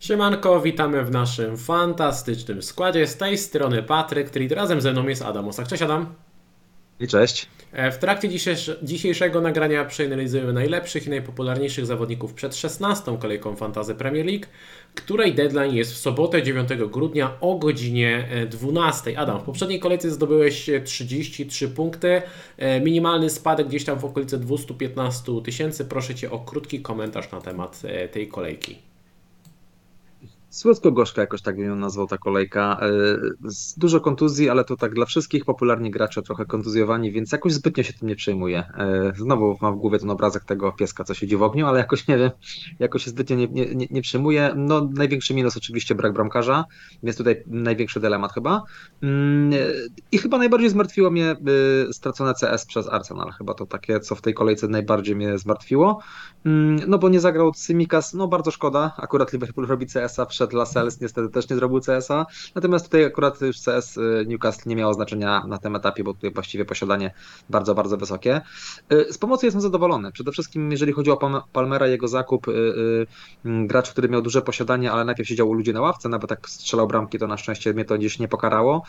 Siemanko, witamy w naszym fantastycznym składzie. Z tej strony Patryk, który razem ze mną jest Adam Osak. Cześć Adam. I cześć. E, w trakcie dzisiejszego nagrania przeanalizujemy najlepszych i najpopularniejszych zawodników przed 16. kolejką Fantazy Premier League, której deadline jest w sobotę 9 grudnia o godzinie 12. Adam, w poprzedniej kolejce zdobyłeś 33 punkty, e, minimalny spadek gdzieś tam w okolicy 215 tysięcy. Proszę Cię o krótki komentarz na temat e, tej kolejki. Słodko-gorzka jakoś tak bym ją nazwał ta kolejka. E, dużo kontuzji, ale to tak dla wszystkich popularni gracze trochę kontuzjowani, więc jakoś zbytnio się tym nie przejmuję. E, znowu mam w głowie ten obrazek tego pieska, co siedzi w ogniu, ale jakoś nie wiem, jakoś się zbytnio nie, nie, nie przejmuję. No największy minus oczywiście brak bramkarza, więc tutaj największy dylemat chyba. Mm, I chyba najbardziej zmartwiło mnie y, stracone CS przez Arsenal. Chyba to takie, co w tej kolejce najbardziej mnie zmartwiło. Mm, no bo nie zagrał Simikas, no bardzo szkoda. Akurat Liverpool robi CS-a przed Lascelles, niestety też nie zrobił CS-a. Natomiast tutaj akurat już CS y, Newcastle nie miało znaczenia na tym etapie, bo tutaj właściwie posiadanie bardzo, bardzo wysokie. Y, z pomocy jestem zadowolony. Przede wszystkim jeżeli chodzi o Palmera, jego zakup, mm, gracz, który miał duże posiadanie, ale najpierw siedział u ludzi na ławce, nawet tak strzelał bramki, to na szczęście mnie to gdzieś nie pokarało.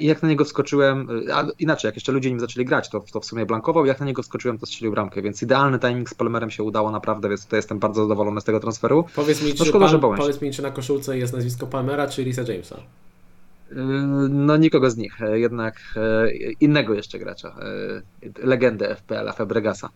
I jak na niego wskoczyłem, a inaczej, jak jeszcze ludzie nim zaczęli grać, to, to w sumie blankował, jak na niego wskoczyłem, to strzelił bramkę, więc idealny timing z Palmerem się udało naprawdę, więc tutaj jestem bardzo zadowolony z tego transferu. Powiedz mi, no, czy, szkoda, pan, powiedz mi czy na koszulce jest nazwisko Palmera czy Risa Jamesa? Yy, no nikogo z nich, e, jednak e, innego jeszcze gracza, e, legendę FPL-a, Fabregasa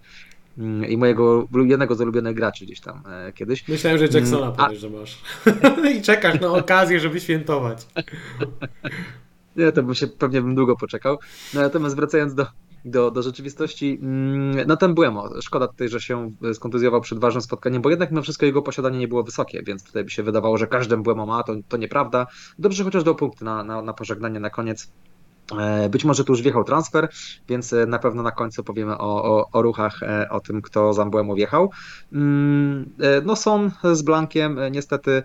mm, i mojego jednego z ulubionych graczy gdzieś tam kiedyś. Myślałem, że Jacksona mm, powiesz, że masz. I czekasz na okazję, żeby świętować. Nie, to bym się pewnie bym długo poczekał. No, natomiast wracając do, do, do rzeczywistości, mm, no ten Błemo, szkoda tutaj, że się skontuzjował przed ważnym spotkaniem, bo jednak mimo wszystko jego posiadanie nie było wysokie, więc tutaj by się wydawało, że każdy Błemo ma, to, to nieprawda. Dobrze chociaż do punktu na, na, na pożegnanie na koniec. E, być może tu już wjechał transfer, więc e, na pewno na końcu powiemy o, o, o ruchach, e, o tym, kto za Mbłemu wjechał. Mm, no są z Blankiem, niestety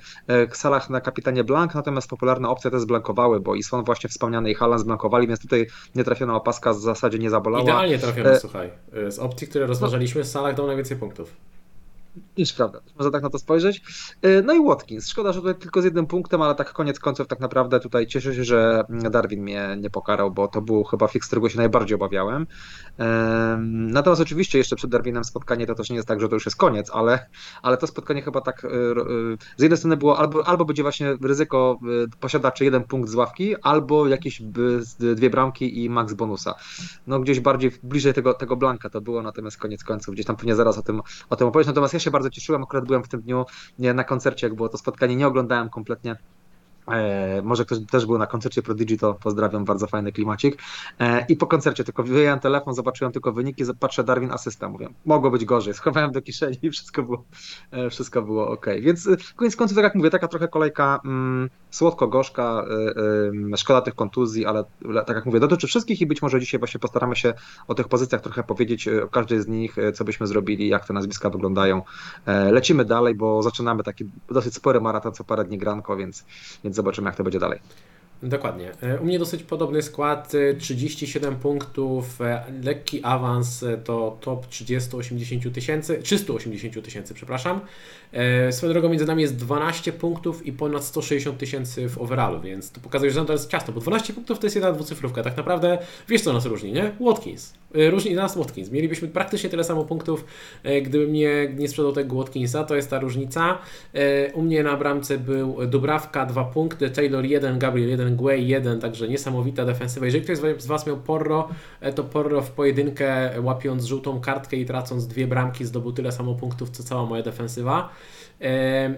Salah na kapitanie Blank, natomiast popularne opcje te zblankowały, bo i są właśnie wspomniane i Haaland zblankowali, więc tutaj nietrafiona opaska w zasadzie nie zabolała. Idealnie trafiona, e... słuchaj. Z opcji, które rozważaliśmy, Salah dał najwięcej punktów. Niż prawda, można tak na to spojrzeć. E, no i Watkins. Szkoda, że tutaj tylko z jednym punktem, ale tak koniec końców tak naprawdę tutaj cieszę się, że Darwin mnie nie pokarał, bo to był chyba fix, którego się najbardziej obawiałem. Natomiast oczywiście jeszcze przed Darwinem spotkanie to też nie jest tak, że to już jest koniec, ale, ale to spotkanie chyba tak e, e, z jednej strony było albo, albo będzie właśnie ryzyko posiadaczy jeden punkt z ławki, albo jakieś dwie bramki i max bonusa. No gdzieś bardziej bliżej tego, tego Blanka to było, natomiast koniec końców gdzieś tam pewnie zaraz o tym, o tym opowiem. Natomiast ja się bardzo cieszyłem, akurat byłem w tym dniu na koncercie, jak było to spotkanie, nie oglądałem kompletnie może ktoś też był na koncercie Prodigy, to pozdrawiam, bardzo fajny klimacik. E, I po koncercie tylko wyjąłem telefon, zobaczyłem tylko wyniki, patrzę Darwin asysta, mówię, mogło być gorzej, schowałem do kieszeni i wszystko było, e, wszystko było ok. Więc e, koniec końców, tak jak mówię, taka trochę kolejka mm, słodko-gorzka, e, szkoda tych kontuzji, ale tak jak mówię, dotyczy wszystkich i być może dzisiaj właśnie postaramy się o tych pozycjach trochę powiedzieć, o każdej z nich, co byśmy zrobili, jak te nazwiska wyglądają. Lecimy dalej, bo zaczynamy taki dosyć spory maraton co parę dni granko, więc, więc więc zobaczymy, jak to będzie dalej. Dokładnie. E, u mnie dosyć podobny skład, 37 e, punktów, e, lekki awans to top 30-80 tysięcy, 380 tysięcy, przepraszam. Swoją drogą między nami jest 12 punktów i ponad 160 tysięcy w overallu, więc to pokazuje, że to jest ciasto, bo 12 punktów to jest jedna dwucyfrówka. Tak naprawdę wiesz co nas różni, nie? Watkins. Różni nas Watkins. Mielibyśmy praktycznie tyle samo punktów, gdybym nie, nie sprzedał tego Watkinsa, to jest ta różnica. U mnie na bramce był Dubrawka 2 punkty, Taylor 1, Gabriel 1, Guay 1, także niesamowita defensywa. Jeżeli ktoś z Was miał Porro, to Porro w pojedynkę łapiąc żółtą kartkę i tracąc dwie bramki zdobył tyle samo punktów, co cała moja defensywa.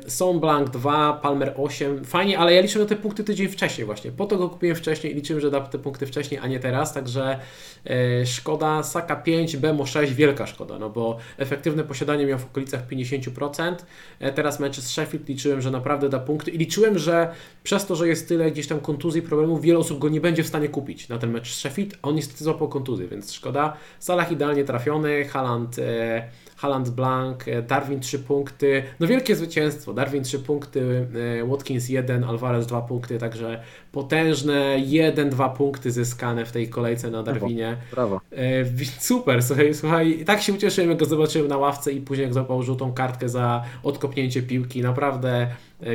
Są Blank 2, Palmer 8. Fajnie, ale ja liczyłem te punkty tydzień wcześniej właśnie. Po to go kupiłem wcześniej i liczyłem, że da te punkty wcześniej, a nie teraz. Także e, szkoda. Saka 5, Bemo 6, wielka szkoda, no bo efektywne posiadanie miał w okolicach 50%. E, teraz mecze z Sheffield liczyłem, że naprawdę da punkty i liczyłem, że przez to, że jest tyle gdzieś tam kontuzji, problemów, wiele osób go nie będzie w stanie kupić na ten mecz z Sheffield, a on niestety złapał kontuzję, więc szkoda. Salah idealnie trafiony, Haaland. E, Haland Blank, Darwin 3 punkty, no wielkie zwycięstwo, Darwin 3 punkty, Watkins 1, Alvarez 2 punkty, także potężne 1-2 punkty zyskane w tej kolejce na Darwinie. Brawo. brawo. Super, słuchaj, słuchaj, tak się ucieszyłem, jak go zobaczyłem na ławce i później jak złapał żółtą kartkę za odkopnięcie piłki, naprawdę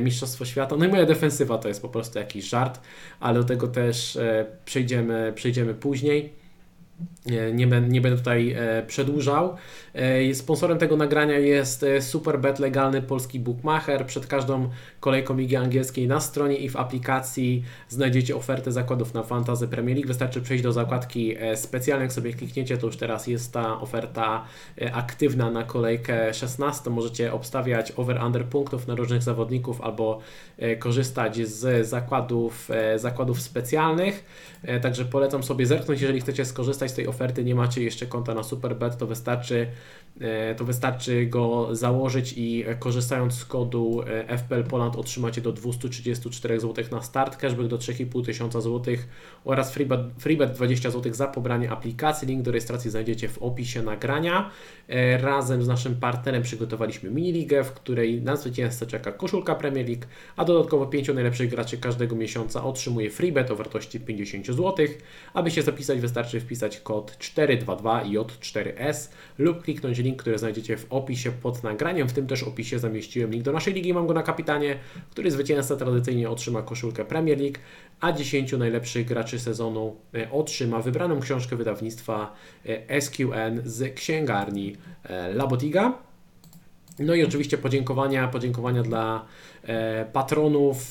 Mistrzostwo Świata. No i moja defensywa to jest po prostu jakiś żart, ale do tego też przejdziemy, przejdziemy później. Nie, nie będę tutaj e, przedłużał. E, sponsorem tego nagrania jest e, Superbet, legalny polski bookmacher. Przed każdą kolejką Ligi Angielskiej na stronie i w aplikacji znajdziecie ofertę zakładów na Fantasy Premier League. Wystarczy przejść do zakładki specjalnej, jak sobie klikniecie, to już teraz jest ta oferta aktywna na kolejkę 16. Możecie obstawiać over-under punktów na różnych zawodników albo korzystać z zakładów, zakładów specjalnych. Także polecam sobie zerknąć, jeżeli chcecie skorzystać z tej oferty nie macie jeszcze konta na Superbet, to wystarczy, e, to wystarczy go założyć i korzystając z kodu e, FPL Poland otrzymacie do 234 zł na start, cashback do 3,5 tysiąca zł oraz freebet, freebet 20 zł za pobranie aplikacji. Link do rejestracji znajdziecie w opisie nagrania. E, razem z naszym partnerem przygotowaliśmy mini-ligę, w której na zwycięzcę czeka koszulka Premier League, a dodatkowo 5 najlepszych graczy każdego miesiąca otrzymuje freebet o wartości 50 zł. Aby się zapisać wystarczy wpisać kod 422J4S lub kliknąć link, który znajdziecie w opisie pod nagraniem. W tym też opisie zamieściłem link do naszej ligi, mam go na kapitanie, który zwycięzca tradycyjnie otrzyma koszulkę Premier League, a 10 najlepszych graczy sezonu e, otrzyma wybraną książkę wydawnictwa e, SQN z księgarni e, Labotiga. No i oczywiście podziękowania, podziękowania dla patronów.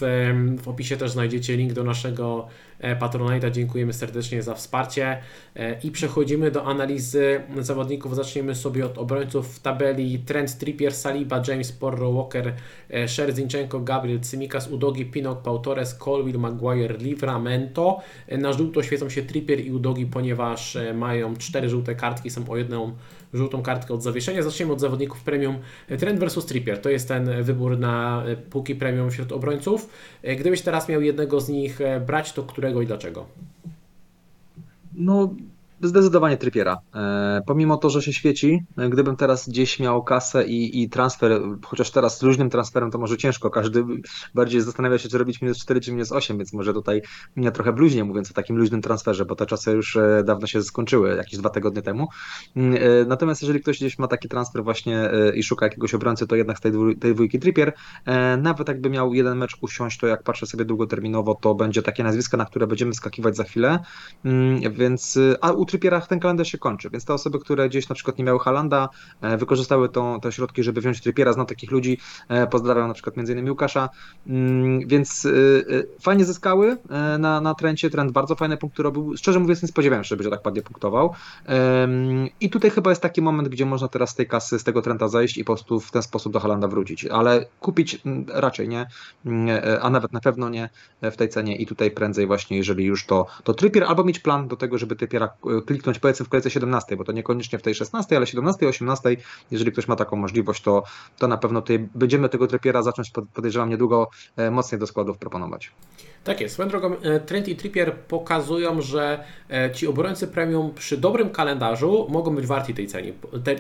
W opisie też znajdziecie link do naszego Patronite'a. Dziękujemy serdecznie za wsparcie. E, I przechodzimy do analizy zawodników. Zaczniemy sobie od obrońców w tabeli. Trent Trippier, Saliba, James Porro, Walker, e, Szerzinchenko, Gabriel, Cymikas, Udogi, Pinok, Pau Torres, Colville, Maguire, Livramento. E, na żółto świecą się Trippier i Udogi, ponieważ mają cztery żółte kartki, są o jedną żółtą kartkę od zawieszenia. Zaczniemy od zawodników premium. Trend versus Trippier to jest ten wybór na e, półki premium wśród obrońców. E, gdybyś teraz miał jednego z nich e, brać, to którego i dlaczego? No, Zdecydowanie Trypiera. E, pomimo to, że się świeci, e, gdybym teraz gdzieś miał kasę i, i transfer, chociaż teraz z luźnym transferem to może ciężko, każdy bardziej zastanawia się, czy robić minus 4 czy minus 8, więc może tutaj ja trochę bluźnie mówiąc o takim luźnym transferze, bo te czasy już e, dawno się skończyły, jakieś dwa tygodnie temu. Mm, natomiast jeżeli ktoś gdzieś ma taki transfer właśnie i szuka jakiegoś obrońcy, to jednak z tej, dwój, tej dwójki Trippier, nawet jakby miał jeden mecz usiąść, to jak patrzę sobie długoterminowo, to będzie takie nazwisko, na które będziemy skakiwać za chwilę, mm, więc a u Trypierach ten kalendarz się kończy, więc te osoby, które gdzieś na przykład nie miały Halanda, e, wykorzystały tą, te środki, żeby wziąć Trypiera, znam takich ludzi, e, pozdrawiam na przykład między innymi Łukasza, mm, więc e, fajnie zyskały na, na trencie, trend bardzo fajne punkty robił, szczerze mówiąc nie spodziewałem się, żeby tak ładnie punktował. I tutaj chyba jest taki moment, gdzie można teraz z tej kasy, z tego trenda zejść i po prostu w ten sposób do Halanda wrócić, ale kupić mm, raczej nie, mm, a nawet na pewno nie w tej cenie. I tutaj prędzej właśnie, jeżeli już to, to Trypier, albo mieć plan do tego, żeby Trypiera kliknąć powiedzmy w kolejce 17, bo to niekoniecznie w tej 16, ale 17, 18, jeżeli ktoś ma taką możliwość, to, to na pewno tutaj będziemy tego trepiera zacząć, podejrzewam, niedługo e, mocniej do składów proponować. Tak jest. Swoją drogą e, Trent i Trippier pokazują, że e, ci obrońcy premium przy dobrym kalendarzu mogą być warti tej, ceny,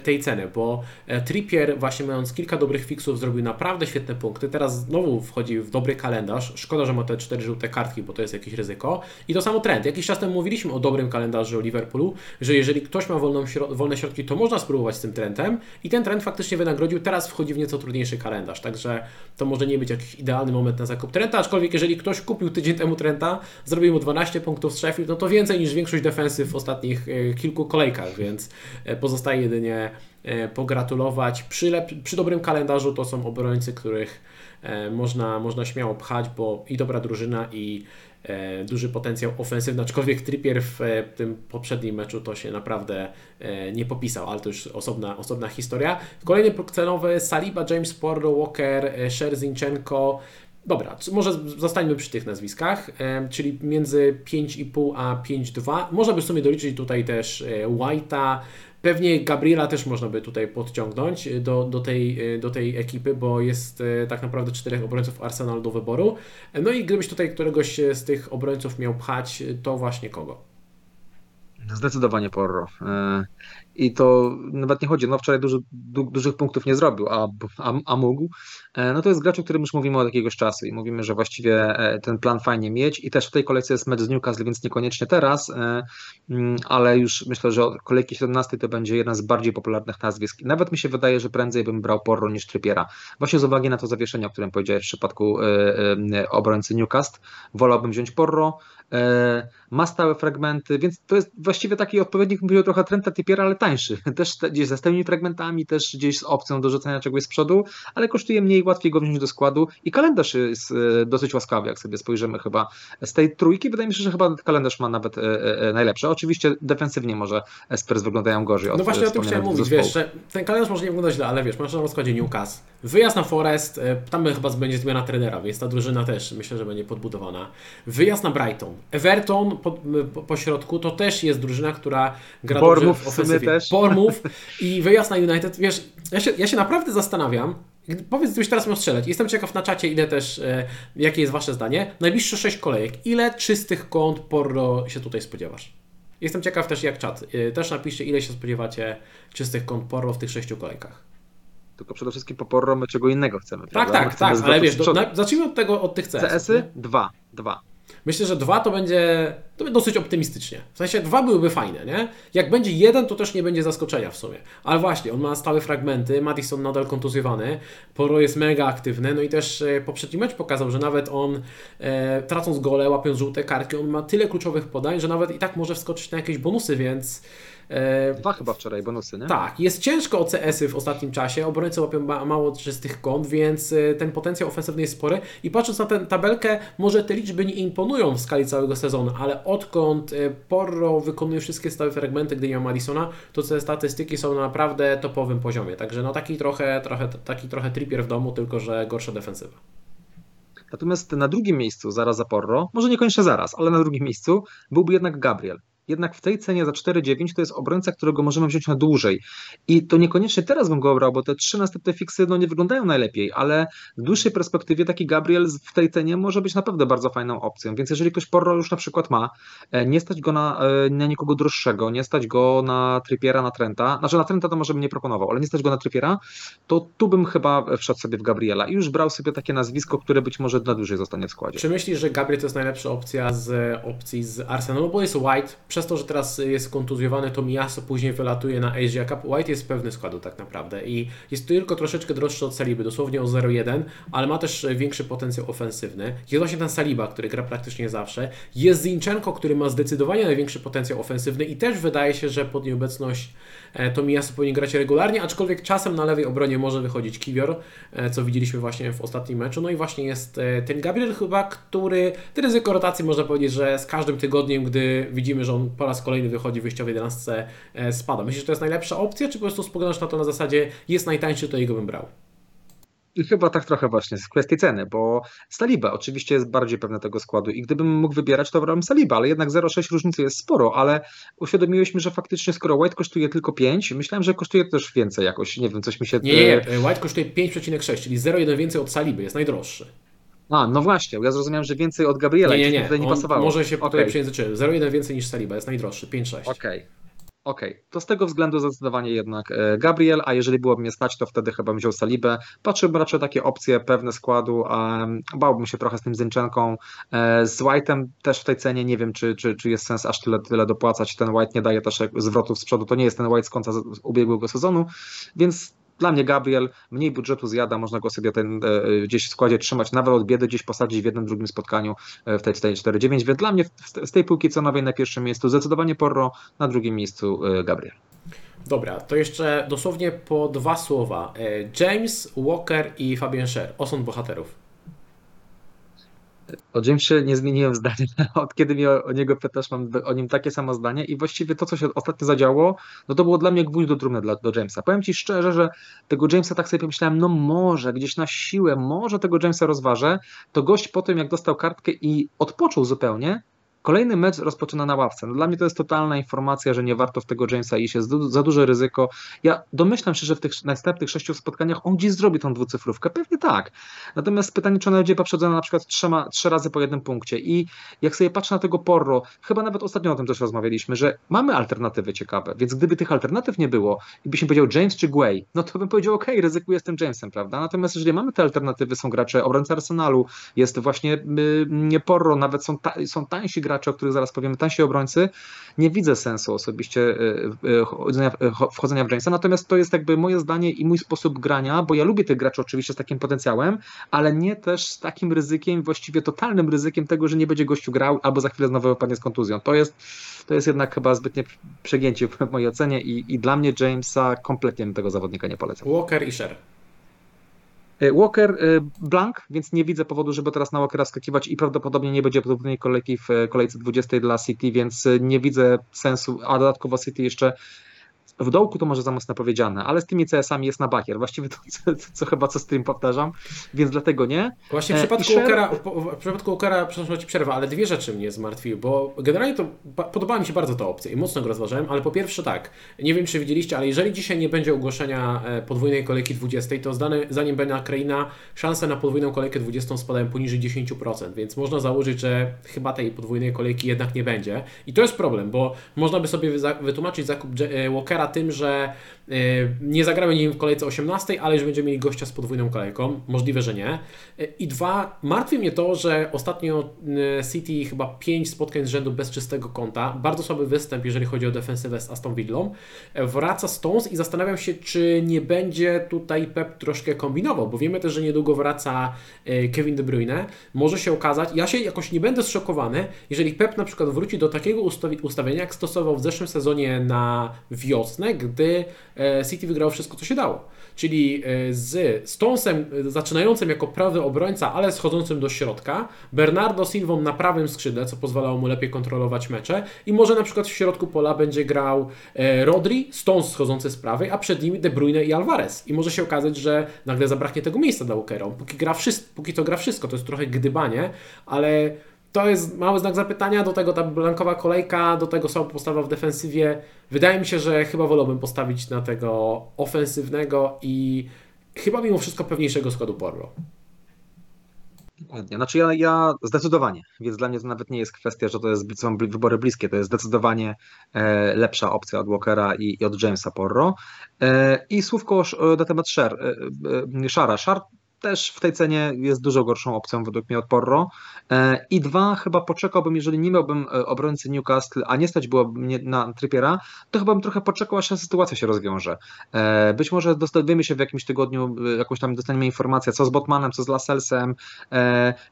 tej ceny, bo Trippier właśnie mając kilka dobrych fixów zrobił naprawdę świetne punkty. Teraz znowu wchodzi w dobry kalendarz. Szkoda, że ma te cztery żółte kartki, bo to jest jakieś ryzyko. I to samo Trent. Jakiś czas temu mówiliśmy o dobrym kalendarzu Liverpoolu, że jeżeli ktoś ma wolną, wolne środki, to można spróbować z tym trendem i ten trend faktycznie wynagrodził. Teraz wchodzi w nieco trudniejszy kalendarz, także to może nie być jakiś idealny moment na zakup Trenta, aczkolwiek jeżeli ktoś kupił tydzień temu Trenta, zrobił mu 12 punktów z Sheffield, no to więcej niż większość defensyw w ostatnich e, kilku kolejkach, więc e, pozostaje jedynie e, pogratulować. Przy, przy dobrym kalendarzu to są obrońcy, których można, można śmiało pchać, bo i dobra drużyna i E, duży potencjał ofensywny, aczkolwiek Trippier w e, tym poprzednim meczu to się naprawdę e, nie popisał, ale to już osobna, osobna historia. Kolejny próg cenowy Saliba, James Porro, Walker, Szerzinchenko. Dobra, może zostańmy przy tych nazwiskach, czyli między 5,5 a 5,2. Można by w sumie doliczyć tutaj też White'a, Pewnie Gabriela też można by tutaj podciągnąć do, do, tej, do tej ekipy, bo jest e, tak naprawdę czterech obrońców Arsenal do wyboru. No i gdybyś tutaj któregoś z tych obrońców miał pchać, to właśnie kogo? Zdecydowanie Porro. E, I to nawet nie chodzi, no wczoraj duży, du, dużych punktów nie zrobił, a, a, a mógł. E, no to jest gracz, o którym już mówimy od jakiegoś czasu i mówimy, że właściwie e, ten plan fajnie mieć i też w tej kolejce jest mecz z Newcastle, więc niekoniecznie teraz, mm, ale już myślę, że od kolejki 17 to będzie jeden z bardziej popularnych nazwisk. Nawet mi się wydaje, że prędzej bym brał Porro niż Trypiera. Właśnie z uwagi na to zawieszenie, o którym powiedziałeś w przypadku obrońcy Newcastle, wolałbym wziąć Porro, E, ma stałe fragmenty, więc to jest właściwie taki odpowiednik, mówię trochę Trenta Tipiera, ale tańszy. Też gdzieś ze stałymi fragmentami, też gdzieś z opcją do rzucenia czegoś z przodu, ale kosztuje mniej, łatwiej go wziąć do składu i kalendarz jest e, dosyć łaskawy, jak sobie spojrzymy chyba z tej trójki. Wydaje mi się, że chyba kalendarz ma nawet e, najlepszy. Oczywiście defensywnie może Spurs wyglądają gorzej. No właśnie o tym chciałem mówić, wiesz, że ten kalendarz może nie wyglądać źle, ale wiesz, masz na rozkładzie Newcastle, wyjazd na Forest, tam chyba będzie zmiana trenera, więc ta drużyna też myślę, że będzie podbudowana. Wyjazd na Brighton, Everton po, po, po, środku to też jest drużyna, która gra Bormów dobrze w ofensywie. Też. Bormów i wyjazd na United. Wiesz, ja się, ja się naprawdę zastanawiam, Powiedz, gdybyś teraz miał strzelać. Jestem ciekaw na czacie, ile też, e, jakie jest Wasze zdanie. Najbliższe 6 kolejek. Ile czystych kąt Porro się tutaj spodziewasz? Jestem ciekaw też jak czat. E, też napiszcie, ile się spodziewacie czystych kąt Porro w tych 6 kolejkach. Tylko przede wszystkim po Porro my czego innego chcemy. Tak, prawda? tak, tak, ale wiesz, do, na, zacznijmy od tego, od tych CS. CS-y? Dwa, dwa. Myślę, że dwa to będzie, to będzie dosyć optymistycznie. W sensie dwa byłyby fajne, nie? Jak będzie jeden, to też nie będzie zaskoczenia w sumie. Ale właśnie, on ma stałe fragmenty, Madison nadal kontuzjowany, Poro jest mega aktywny, no i też e, poprzedni mecz pokazał, że nawet on e, tracąc gole, łapiąc żółte kartki, on ma tyle kluczowych podań, że nawet i tak może wskoczyć na jakieś bonusy, więc Dwa chyba wczoraj bonusy, nie? Tak, jest ciężko o CS-y w ostatnim czasie, obrońcy łapią mało czystych kąt, więc e, ten potencjał ofensywny jest spory i patrząc na tę tabelkę, może te liczby nie imponują w skali całego sezonu, ale odkąd e, Porro wykonuje wszystkie stałe fragmenty, gdy nie ma Madisona, to te statystyki są na naprawdę topowym poziomie, także no taki trochę, trochę, taki trochę tripier w domu, tylko że gorsza defensywa. Natomiast na drugim miejscu, zaraz za Porro, może niekoniecznie zaraz, ale na drugim miejscu byłby jednak Gabriel jednak w tej cenie za 4,9 to jest obrońca, którego możemy wziąć na dłużej. I to niekoniecznie teraz bym go obrał, bo te trzy następne fiksy no, nie wyglądają najlepiej, ale w dłuższej perspektywie taki Gabriel w tej cenie może być naprawdę bardzo fajną opcją. Więc jeżeli ktoś Porro już na przykład ma, e, nie stać go na, e, na nikogo droższego, nie stać go na Trypiera, na Trenta, znaczy na Trenta to może bym nie proponował, ale nie stać go na Trypiera, to tu bym chyba wszedł sobie w Gabriela i już brał sobie takie nazwisko, które być może na dłużej zostanie w składzie. Czy myślisz, że Gabriel to jest najlepsza opcja z opcji z Arsenalu, bo jest White, przez to, że teraz jest kontuzjowany, to Miaso później wylatuje na Asia Cup. White jest pewny składu tak naprawdę i jest tylko troszeczkę droższy od Saliby, dosłownie o 0,1, ale ma też większy potencjał ofensywny. Jest właśnie ten Saliba, który gra praktycznie zawsze. Jest Zinchenko, który ma zdecydowanie największy potencjał ofensywny i też wydaje się, że pod nieobecność E, to Miasto powinien grać regularnie, aczkolwiek czasem na lewej obronie może wychodzić Kiwior, e, co widzieliśmy właśnie w ostatnim meczu. No i właśnie jest e, ten Gabriel chyba, który, ryzyko rotacji można powiedzieć, że z każdym tygodniem, gdy widzimy, że on po raz kolejny wychodzi w wyjściowej 11 spada. Myślisz, że to jest najlepsza opcja, czy po prostu spoglądasz na to na zasadzie jest najtańszy, to jego bym brał? Chyba tak trochę właśnie z kwestii ceny, bo Saliba oczywiście jest bardziej pewny tego składu i gdybym mógł wybierać, to wybrałbym Saliba, ale jednak 0,6 różnicy jest sporo, ale uświadomiłeś mi, że faktycznie skoro White kosztuje tylko 5, myślałem, że kosztuje też więcej jakoś, nie wiem, coś mi się... Nie, nie, White kosztuje 5,6, czyli 0,1 więcej od Saliby, jest najdroższy. A, no właśnie, ja zrozumiałem, że więcej od Gabriela nie, nie, nie. tutaj nie On pasowało. Może się okay. tutaj przejęzyczyłem. 0,1 więcej niż Saliba, jest najdroższy, 5,6. Okej. Okay. Okej, okay. to z tego względu zdecydowanie jednak e, Gabriel, a jeżeli byłoby mnie stać, to wtedy chyba bym wziął Salibę. Patrzyłbym raczej takie opcje pewne składu, a bałbym się trochę z tym Zinczenką. E, z White'em też w tej cenie nie wiem, czy, czy, czy jest sens aż tyle, tyle dopłacać. Ten White nie daje też zwrotów z przodu, to nie jest ten White z końca ubiegłego sezonu, więc dla mnie Gabriel mniej budżetu zjada, można go sobie ten, e, gdzieś w składzie trzymać, nawet od biedy gdzieś posadzić w jednym, drugim spotkaniu e, w tej 4-9, więc dla mnie z tej półki cenowej na pierwszym miejscu zdecydowanie Porro, na drugim miejscu e, Gabriel. Dobra, to jeszcze dosłownie po dwa słowa. James, Walker i Fabian Scher, osąd bohaterów. O Jamesie nie zmieniłem zdania. Od kiedy mi o, o, niego pytasz, mam o nim takie samo zdanie i właściwie to, co się ostatnio zadziało, no to było dla mnie gwóźdź do trumny dla, do Jamesa. Powiem Ci szczerze, że tego Jamesa tak sobie pomyślałem, no może gdzieś na siłę, może tego Jamesa rozważę, to gość po tym, jak dostał kartkę i odpoczął zupełnie, Kolejny mecz rozpoczyna na ławce. No dla mnie to jest totalna informacja, że nie warto w tego Jamesa iść, jest za duże ryzyko. Ja domyślam się, że w tych następnych sześciu spotkaniach on gdzieś zrobi tą dwucyfrówkę, pewnie tak. Natomiast pytanie, czy ona będzie poprzedzona na przykład trzema, trzy razy po jednym punkcie i jak sobie patrzę na tego Porro, chyba nawet ostatnio o tym też rozmawialiśmy, że mamy alternatywy ciekawe, więc gdyby tych alternatyw nie było i byś mi powiedział James czy Guay, no to bym powiedział, ok, ryzykuję z tym Jamesem, prawda? Natomiast jeżeli mamy te alternatywy, są gracze obrońcy Arsenalu, jest właśnie y, Porro, nawet są, ta, są tańsi gracze, o których zaraz powiemy, tańsi obrońcy, nie widzę sensu osobiście y, y, wchodzenia w Jamesa, natomiast to jest jakby moje zdanie i mój sposób grania, bo ja lubię tych graczy oczywiście z takim potencjałem, ale nie też z takim ryzykiem, właściwie totalnym ryzykiem tego, że nie będzie gościu grał albo za chwilę znowu wypadnie z kontuzją. To jest, to jest jednak chyba zbytnie przegięcie w mojej ocenie i, i dla mnie Jamesa kompletnie tego zawodnika nie polecam. Walker i Sher. E, Walker e, blank, więc nie widzę powodu, żeby teraz na Walkera skakiwać i prawdopodobnie nie będzie podobnej kolejki w e, kolejce 20 dla City, więc nie widzę sensu, a dodatkowo City jeszcze w dołku to może za mocno powiedziane, ale z tymi CS-ami jest na bakier. Właściwie to, co, co chyba co z tym powtarzam, więc dlatego nie. Właśnie w e, przypadku, Sher... Walkera, w przypadku przepraszam, ci przerwa, ale dwie rzeczy mnie zmartwiły, bo generalnie to podobała mi się bardzo ta opcja i mocno go rozważałem, ale po pierwsze tak, nie wiem czy widzieliście, ale jeżeli dzisiaj nie będzie ogłoszenia e, podwójnej kolejki 20, to zdane, zanim będzie kraina, szanse na podwójną kolejkę 20 spadają poniżej 10%, więc można założyć, że chyba tej podwójnej kolejki jednak nie będzie. I to jest problem, bo można by sobie wytłumaczyć zakup e, Walkera tym, że nie zagramy nim w kolejce 18, ale już będziemy mieli gościa z podwójną kolejką. Możliwe, że nie. Y, I dwa, martwi mnie to, że ostatnio y, City chyba 5 spotkań z rzędu bez czystego konta. Bardzo słaby występ, jeżeli chodzi o defensywę z Aston Villą. Wraca Stones i zastanawiam się, czy nie będzie tutaj Pep troszkę kombinował, bo wiemy też, że niedługo wraca Kevin De Bruyne. Może się okazać, ja się jakoś nie będę zszokowany, jeżeli Pep na przykład wróci do takiego ustawienia, jak stosował w zeszłym sezonie na wiosnę, gdy e, City wygrało wszystko, co się dało. Czyli e, z Stonesem e, zaczynającym jako prawy obrońca, ale schodzącym do środka, Bernardo Silvą na prawym skrzydle, co pozwalało mu lepiej kontrolować mecze i może na przykład w środku pola będzie grał Rodri, Stones schodzący z prawej, a przed nimi De Bruyne i Alvarez. I może się okazać, że nagle zabraknie tego miejsca dla Walkera. Póki, gra wszystko, póki to gra wszystko, to jest trochę gdybanie, ale to jest mały znak zapytania, do tego ta blankowa kolejka, do tego słaba postawa w defensywie. Wydaje mi się, że chyba wolałbym postawić na tego ofensywnego i chyba mimo wszystko pewniejszego składu Porro. Dokładnie. Znaczy ja, ja zdecydowanie, więc dla mnie to nawet nie jest kwestia, że to jest, są wybory bliskie, to jest zdecydowanie e, lepsza opcja od Walkera i, i od Jamesa Porro. E, I słówko na temat Shar, e, e, Shara. Też w tej cenie jest dużo gorszą opcją według mnie od Porro. E, I dwa, chyba poczekałbym, jeżeli nie miałbym e, obrońcy Newcastle, a nie stać byłoby mnie na Trippiera, to chyba bym trochę poczekał, aż sytuacja się rozwiąże. E, być może dowiemy się w jakimś tygodniu, jakąś tam dostaniemy informację, co z Botmanem, co z Laselsem.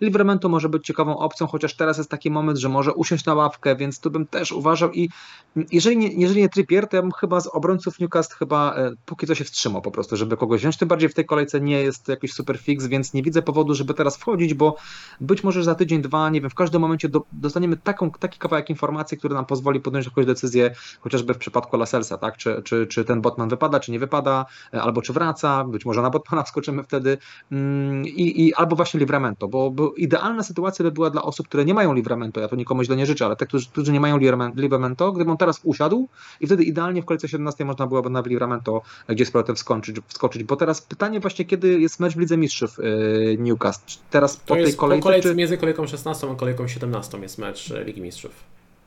Livramento może być ciekawą opcją, chociaż teraz jest taki moment, że może usiąść na ławkę, więc tu bym też uważał i jeżeli nie, jeżeli nie Trippier, to ja bym chyba z obrońców Newcastle chyba póki co się wstrzymał po prostu, żeby kogoś wziąć, tym bardziej w tej kolejce nie jest jakiś super fix, więc nie widzę powodu, żeby teraz wchodzić, bo być może za tydzień, dwa, nie wiem, w każdym momencie do, dostaniemy taką, taki kawałek informacji, który nam pozwoli podjąć jakąś decyzję, chociażby w przypadku Laselsa, tak? Czy, czy, czy ten botman wypada, czy nie wypada, e, albo czy wraca, być może na botmana wskoczymy wtedy mm, i, i albo właśnie livramento, bo, bo idealna sytuacja by była dla osób, które nie mają livramento, ja to nikomu źle nie życzę, ale te, którzy, którzy nie mają livramento, gdyby on teraz usiadł i wtedy idealnie w kolejce 17 można byłoby na livramento gdzie z powrotem wskoczyć, bo teraz pytanie właśnie, kiedy jest mecz w Lidze Mistrzów Y, Newcastle. Teraz po to tej kolejce. Po kolejce czy... między kolejką 16 a kolejką 17 jest mecz y, Ligi Mistrzów.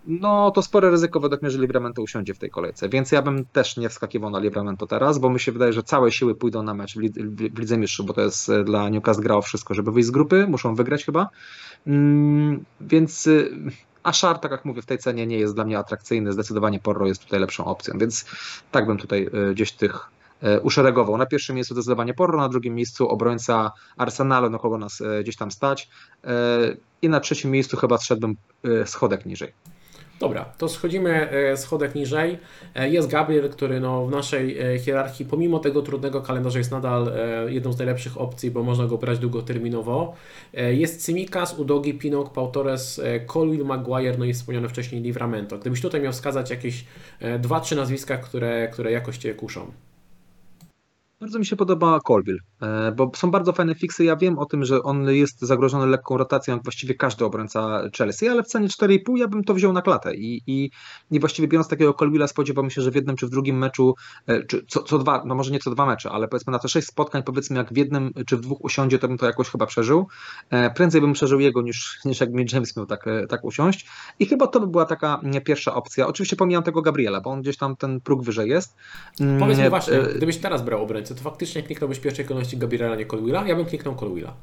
No to spore ryzyko według mnie, że Livramento usiądzie w tej kolejce, więc ja bym też nie wskakiwał na Livramento teraz, bo mi się wydaje, że całe siły pójdą na mecz w, Lidze Mistrzów, bo to jest y, dla Newcastle grało wszystko, żeby wyjść z grupy, muszą wygrać chyba, mm, więc a Szar, tak jak mówię, w tej cenie nie jest dla mnie atrakcyjny, zdecydowanie Porro jest tutaj lepszą opcją, więc tak bym tutaj gdzieś tych E, uszeregował. Na pierwszym miejscu zdecydowanie Porro, na drugim miejscu obrońca Arsenalu, na kogo nas e, gdzieś tam stać e, i na trzecim miejscu chyba zszedłbym schodek niżej. Dobra, to schodzimy schodek niżej. Jest Gabriel, który no w naszej hierarchii, pomimo tego trudnego kalendarza, jest nadal jedną z najlepszych opcji, bo można go brać długoterminowo. Jest Cymikas, Udogi, Pinok, Pautores, Colwell, Maguire, no i wspomniane wcześniej Livramento. Gdybyś tutaj miał wskazać jakieś dwa, trzy nazwiska, które, które jakoś Cię kuszą. Bardzo mi się podoba Colville, e, bo są bardzo fajne fiksy. Ja wiem o tym, że on jest zagrożony lekką rotacją, jak właściwie każdy obrońca Chelsea, ale w cenie 4,5 ja bym to wziął na klatę. I, i, i właściwie biorąc takiego Colville'a, spodziewam się, że w jednym czy w drugim meczu, e, czy co, co dwa, no może nie co dwa mecze, ale powiedzmy na te sześć spotkań, powiedzmy jak w jednym czy w dwóch usiądzie, to bym to jakoś chyba przeżył. E, prędzej bym przeżył jego niż, niż jak mi James miał tak, tak usiąść. I chyba to by była taka pierwsza opcja. Oczywiście pomijam tego Gabriela, bo on gdzieś tam ten próg wyżej jest. Powiedz mi właśnie, gdybyś teraz brał obrońcę, to faktycznie kliknąłbyś w pierwszej kolejności Gabriela, nie Colwilla? Ja bym kliknął Colwilla.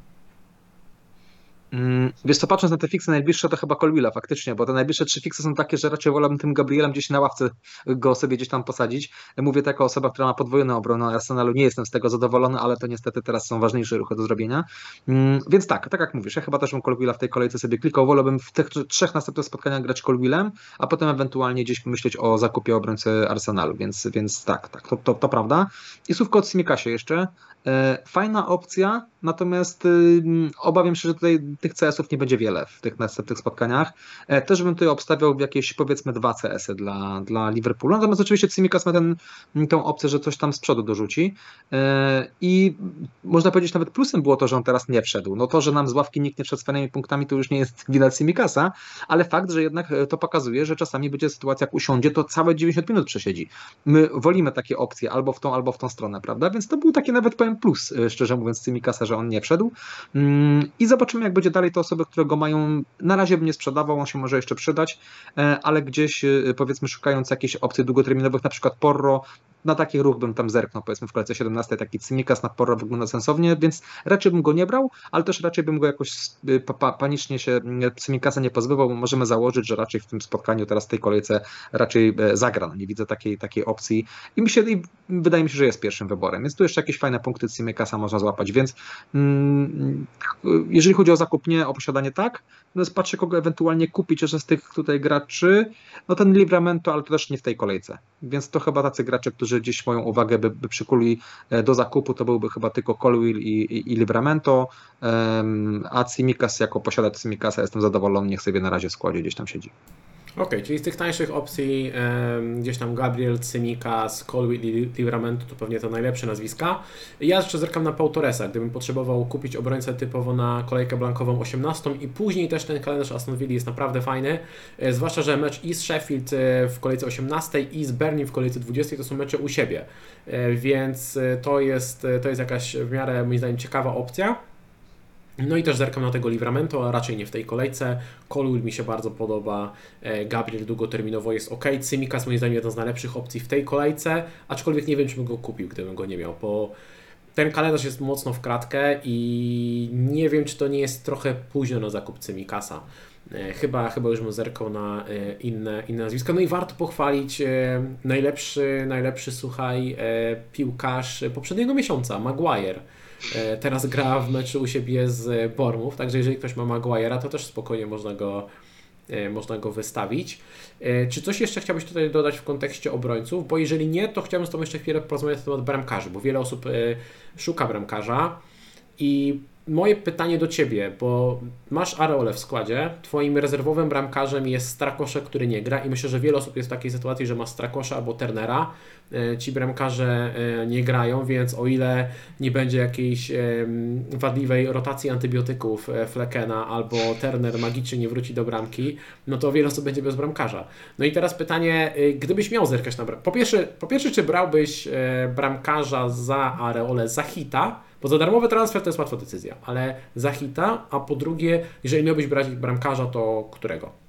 Mm, wiesz co, patrząc na te fiksy najbliższe, to chyba Colwilla faktycznie, bo te najbliższe trzy fiksy są takie, że raczej wolałbym tym Gabrielem gdzieś na ławce go sobie gdzieś tam posadzić. Mówię to jako osoba, która ma podwójną obronę Arsenalu, nie jestem z tego zadowolony, ale to niestety teraz są ważniejsze ruchy do zrobienia. Mm, więc tak, tak jak mówisz, ja chyba też bym Colwilla w tej kolejce sobie klikał, wolałbym w tych trzech następnych spotkaniach grać Colwillem, a potem ewentualnie gdzieś myśleć o zakupie obrońcy Arsenalu, więc, więc tak, tak, to, to, to prawda. I słówko od Simikasie jeszcze. E, fajna opcja, natomiast y, obawiam się, że tutaj tych CS-ów nie będzie wiele w tych następnych spotkaniach. E, też bym tutaj obstawiał jakieś powiedzmy dwa CS-y dla, dla Liverpoolu. Natomiast oczywiście Tsimikas ma ten, tę opcję, że coś tam z przodu dorzuci. E, I można powiedzieć nawet plusem było to, że on teraz nie wszedł. No to, że nam z ławki nikt nie wszedł z fajnymi punktami, to już nie jest wina Tsimikasa, ale fakt, że jednak to pokazuje, że czasami będzie sytuacja, jak usiądzie, to całe 90 minut przesiedzi. My wolimy takie opcje albo w tą, albo w tą stronę, prawda? Więc to był taki nawet powiem plus, e, szczerze mówiąc, Tsimikasa, że on nie wszedł. Mm, I zobaczymy, jak będzie dalej. To osoby, które go mają, na razie bym nie sprzedawał, on się może jeszcze przydać, e, ale gdzieś e, powiedzmy szukając jakichś opcji długoterminowych, na przykład Porro, na taki ruch bym tam zerknął, powiedzmy w kolejce 17 taki Cymikas na Porro wygląda sensownie, więc raczej bym go nie brał, ale też raczej bym go jakoś pa, pa, panicznie się Cymikasa nie pozbywał, bo możemy założyć, że raczej w tym spotkaniu teraz w tej kolejce raczej zagra. No, nie widzę takiej, takiej opcji. I, mi się, i wydaje mi się, że jest pierwszym wyborem, więc tu jeszcze jakieś fajne punkty Cymikasa można złapać, więc mm, jeżeli chodzi o zakup nie, o posiadanie tak, no patrzę kogo ewentualnie kupić jeszcze z tych tutaj graczy, no ten Livramento, ale to też nie w tej kolejce, więc to chyba tacy gracze, którzy gdzieś moją uwagę by, by przykuli e, do zakupu, to byłby chyba tylko Colwill i, i, i Livramento, a Cimikas jako posiadacz Cimikasa jestem zadowolony, niech sobie na razie w składzie gdzieś tam siedzi. Okej, okay, czyli z tych tańszych opcji gdzieś tam Gabriel, Cymikas, Colwill i Livramento to pewnie to najlepsze nazwiska. Ja jeszcze zerkam na Pau Torresa, gdybym potrzebował kupić obrońcę typowo na kolejkę blankową 18 i później też ten kalendarz Aston Villa jest naprawdę fajny, e, zwłaszcza, że mecz i z Sheffield e, w kolejce 18 i z Berlin w kolejce 20 to są mecze u siebie, e, więc to jest, to jest jakaś w miarę moim zdaniem ciekawa opcja. No i też zerkam na tego Livramento, a raczej nie w tej kolejce. Colwill mi się bardzo podoba, e, Gabriel długoterminowo jest ok. Cymikas moim zdaniem jedna z najlepszych opcji w tej kolejce, aczkolwiek nie wiem, czy bym go kupił, gdybym go nie miał, bo ten kalendarz jest mocno w kratkę i nie wiem, czy to nie jest trochę późno na zakup Cymikasa. E, chyba, chyba już bym zerkał na e, inne, inne nazwiska. No i warto pochwalić najlepszy, najlepszy, słuchaj, piłkarz poprzedniego miesiąca, Maguire teraz gra w meczu u siebie z Bormów, także jeżeli ktoś ma Maguire'a, to też spokojnie można go, e, można go wystawić. E, czy coś jeszcze chciałbyś tutaj dodać w kontekście obrońców? Bo jeżeli nie, to chciałbym z Tobą jeszcze chwilę porozmawiać na temat bramkarzy, bo wiele osób szuka bramkarza i moje pytanie do Ciebie, bo masz Areole w składzie, Twoim rezerwowym bramkarzem jest Strakosze, który nie gra i myślę, że wiele osób jest w takiej sytuacji, że ma Strakosza albo Turnera. E, ci bramkarze e, nie grają, więc o ile nie będzie jakiejś wadliwej rotacji antybiotyków e, Flekena albo Turner magicznie nie wróci do bramki, no to wiele osób będzie bez bramkarza. No i teraz pytanie, gdybyś miał zerkać na bramkę. Po pierwsze, po pierwsze, czy brałbyś bramkarza za Areole, za hita, bo za darmowy transfer to jest łatwa decyzja, ale za hita, a po drugie, jeżeli miałbyś brać bramkarza, to którego?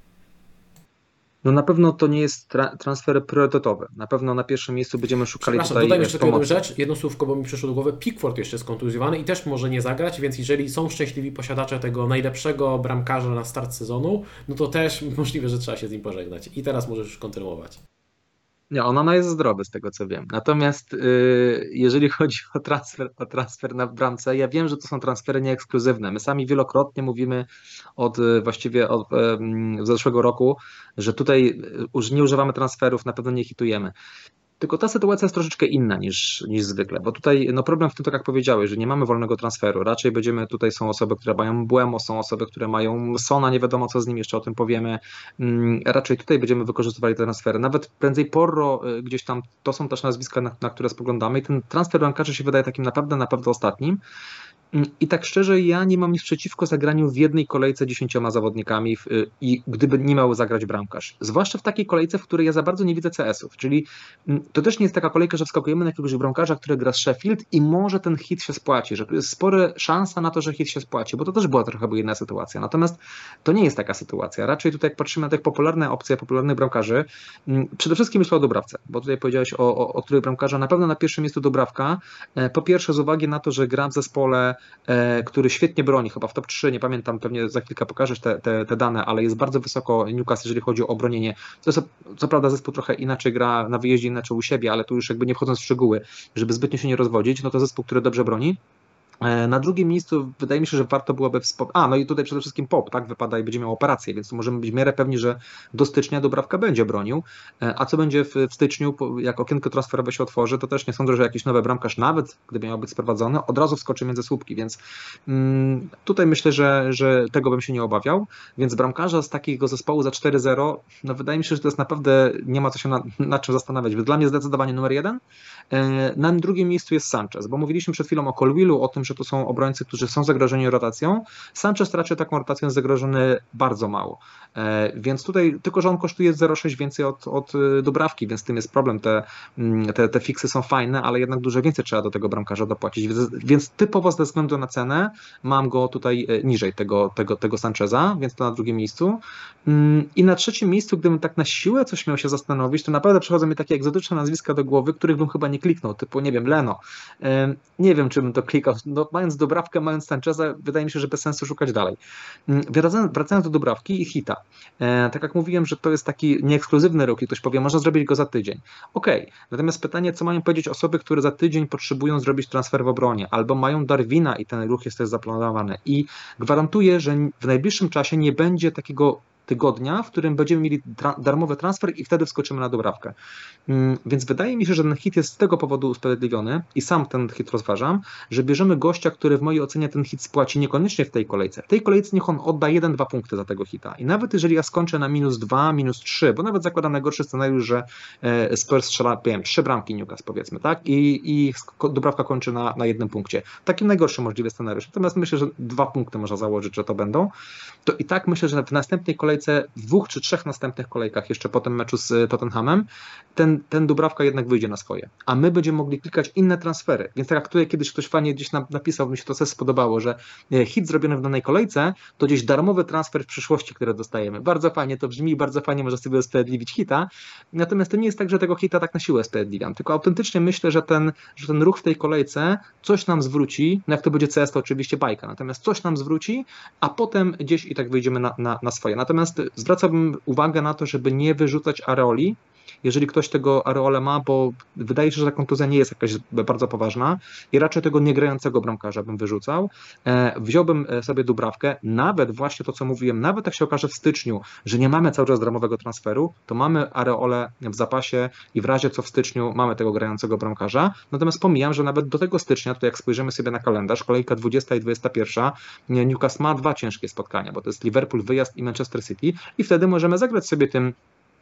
No na pewno to nie jest tra transfer priorytetowy. Na pewno na pierwszym miejscu będziemy szukali tutaj dodaj jeszcze jedną rzecz, jedno słówko, bo mi przyszło do głowy. Pickford jeszcze jest kontuzjowany i też może nie zagrać, więc jeżeli są szczęśliwi posiadacze tego najlepszego bramkarza na start sezonu, no to też możliwe, że trzeba się z nim pożegnać. I teraz możesz już kontynuować. Nie, ona jest zdrowy z tego co wiem. Natomiast yy, jeżeli chodzi o transfer, o transfer na bramce, ja wiem, że to są transfery nieekskluzywne. My sami wielokrotnie mówimy od y, właściwie od yy, zeszłego roku, że tutaj y, nie używamy transferów, na pewno nie hitujemy. Tylko ta sytuacja jest troszeczkę inna niż, niż zwykle, bo tutaj no problem w tym, tak jak powiedziałeś, że nie mamy wolnego transferu. Raczej będziemy, tutaj są osoby, które mają Błemo, są osoby, które mają Sona, nie wiadomo co z nim, jeszcze o tym powiemy. Mm, raczej tutaj będziemy wykorzystywali te transfery. Nawet prędzej Porro y, gdzieś tam, to są też nazwiska, na, na które spoglądamy i ten transfer bramkarzy się wydaje takim naprawdę, naprawdę ostatnim. I tak szczerze, ja nie mam nic przeciwko zagraniu w jednej kolejce dziesięcioma zawodnikami y, i gdyby nie miał zagrać bramkarz. Zwłaszcza w takiej kolejce, w której ja za bardzo nie widzę CS-ów. Czyli mm, to też nie jest taka kolejka, że wskakujemy na jakiegoś bramkarza, który gra z Sheffield i może ten hit się spłaci, że tu jest spora szansa na to, że hit się spłaci, bo to też była trochę inna sytuacja. Natomiast to nie jest taka sytuacja. Raczej tutaj jak patrzymy na te popularne opcje popularnych bramkarzy, mm, przede wszystkim myślę o Dobrawce, bo tutaj powiedziałeś o, o, o której bramkarza. Na pewno na pierwszym miejscu Dobrawka. E, po pierwsze z uwagi na to, że gra w zespole który świetnie broni, chyba w top 3, nie pamiętam, pewnie za chwilkę pokażesz te, te, te dane, ale jest bardzo wysoko Newcastle, jeżeli chodzi o bronienie. To jest co prawda zespół trochę inaczej gra na wyjeździe, inaczej u siebie, ale tu już jakby nie wchodząc w szczegóły, żeby zbytnio się nie rozwodzić, no to zespół, który dobrze broni. E, na drugim miejscu wydaje mi się, że warto byłoby wspomnieć. A, no i tutaj przede wszystkim POP, tak, wypada i będzie miał operację, więc możemy być w miarę pewni, że do stycznia Dobrawka będzie bronił. E, a co będzie w, w styczniu, jak okienko transferowe się otworzy, to też nie sądzę, że jakiś nowy bramkarz, nawet gdyby miał być sprowadzony, od razu wskoczy między słupki, więc mm, tutaj myślę, że, że tego bym się nie obawiał. Więc bramkarza z takiego zespołu za 4-0, no wydaje mi się, że to jest naprawdę, nie ma co się na, na czym zastanawiać. Dla mnie zdecydowanie numer jeden. E, na drugim miejscu jest Sanchez, bo mówiliśmy przed chwilą o Colwillu, o tym, że to są obrońcy, którzy są zagrożeni rotacją. Sanchez raczej taką rotacją zagrożony bardzo mało. E, więc tutaj, tylko że on kosztuje 0,6 więcej od, od e, dobrawki, więc tym jest problem. Te, mm, te, te fiksy są fajne, ale jednak dużo więcej trzeba do tego bramkarza dopłacić. Więc, typowo ze względu na cenę mam go tutaj niżej tego, tego, tego Sancheza, więc to na drugim miejscu. Mm, I na trzecim miejscu, gdybym tak na siłę coś miał się zastanowić, to naprawdę przychodzą mi takie egzotyczne nazwiska do głowy, których bym chyba nie kliknął, typu, nie wiem, Leno. Nie wiem, czy bym to klikał. No, mając dobrawkę, mając Sancheza, wydaje mi się, że bez sensu szukać dalej. Mm, wracając, wracając do dobrawki i hita. E, tak jak mówiłem, że to jest taki nieekskluzywny ruch i ktoś powie, można zrobić go za tydzień. Okej, okay. natomiast pytanie, co mają powiedzieć osoby, które za tydzień potrzebują zrobić transfer w obronie, albo mają Darwina i ten ruch jest też zaplanowany i gwarantuję, że w najbliższym czasie nie będzie takiego tygodnia, w którym będziemy mieli darmowy transfer i wtedy wskoczymy na dobrawkę. Mm, więc wydaje mi się, że ten hit jest z tego powodu usprawiedliwiony i sam ten hit rozważam, że bierzemy gościa, który w mojej ocenie ten hit spłaci niekoniecznie w tej kolejce. W tej kolejce niech on odda 1-2 punkty za tego hita. I nawet jeżeli ja skończę na minus 2, minus 3, bo nawet zakładam najgorszy scenariusz, że e, Spurs strzela, wiem, 3 bramki Newcastle powiedzmy, tak? I, i dobrawka kończy na, na jednym punkcie. Taki najgorszy możliwy scenariusz. Natomiast myślę, że dwa punkty można założyć, że to będą. To i tak myślę, że w następnej kolejce kolejce, w dwóch czy trzech następnych kolejkach, jeszcze po tym meczu z Tottenhamem, ten, ten Dubrawka jednak wyjdzie na swoje. A my będziemy mogli klikać inne transfery. Więc tak jak tutaj kiedyś ktoś fajnie gdzieś napisał, mi się to też spodobało, że e, hit zrobiony w danej kolejce to gdzieś darmowy transfer w przyszłości, który dostajemy. Bardzo fajnie to brzmi, bardzo fajnie może sobie usprawiedliwić hita. Natomiast to nie jest tak, że tego hita tak na siłę usprawiedliwiam, tylko autentycznie myślę, że ten, że ten ruch w tej kolejce coś nam zwróci, no jak to będzie CS, to oczywiście bajka, natomiast coś nam zwróci, a potem gdzieś i tak wyjdziemy na, na, na swoje. Natomiast Natomiast zwracałbym uwagę na to, żeby nie wyrzucać areoli, jeżeli ktoś tego areole ma, bo wydaje się, że ta kontuzja nie jest jakaś bardzo poważna i raczej tego niegrającego bramkarza bym wyrzucał. E, wziąłbym e, sobie Dubrawkę, nawet właśnie to, co mówiłem, nawet jak się okaże w styczniu, że nie mamy cały czas darmowego transferu, to mamy areole w zapasie i w razie co w styczniu mamy tego grającego bramkarza. Natomiast pomijam, że nawet do tego stycznia, to jak spojrzymy sobie na kalendarz, kolejka 20 i 21, Newcastle ma dwa ciężkie spotkania, bo to jest Liverpool wyjazd i Manchester City i wtedy możemy zagrać sobie tym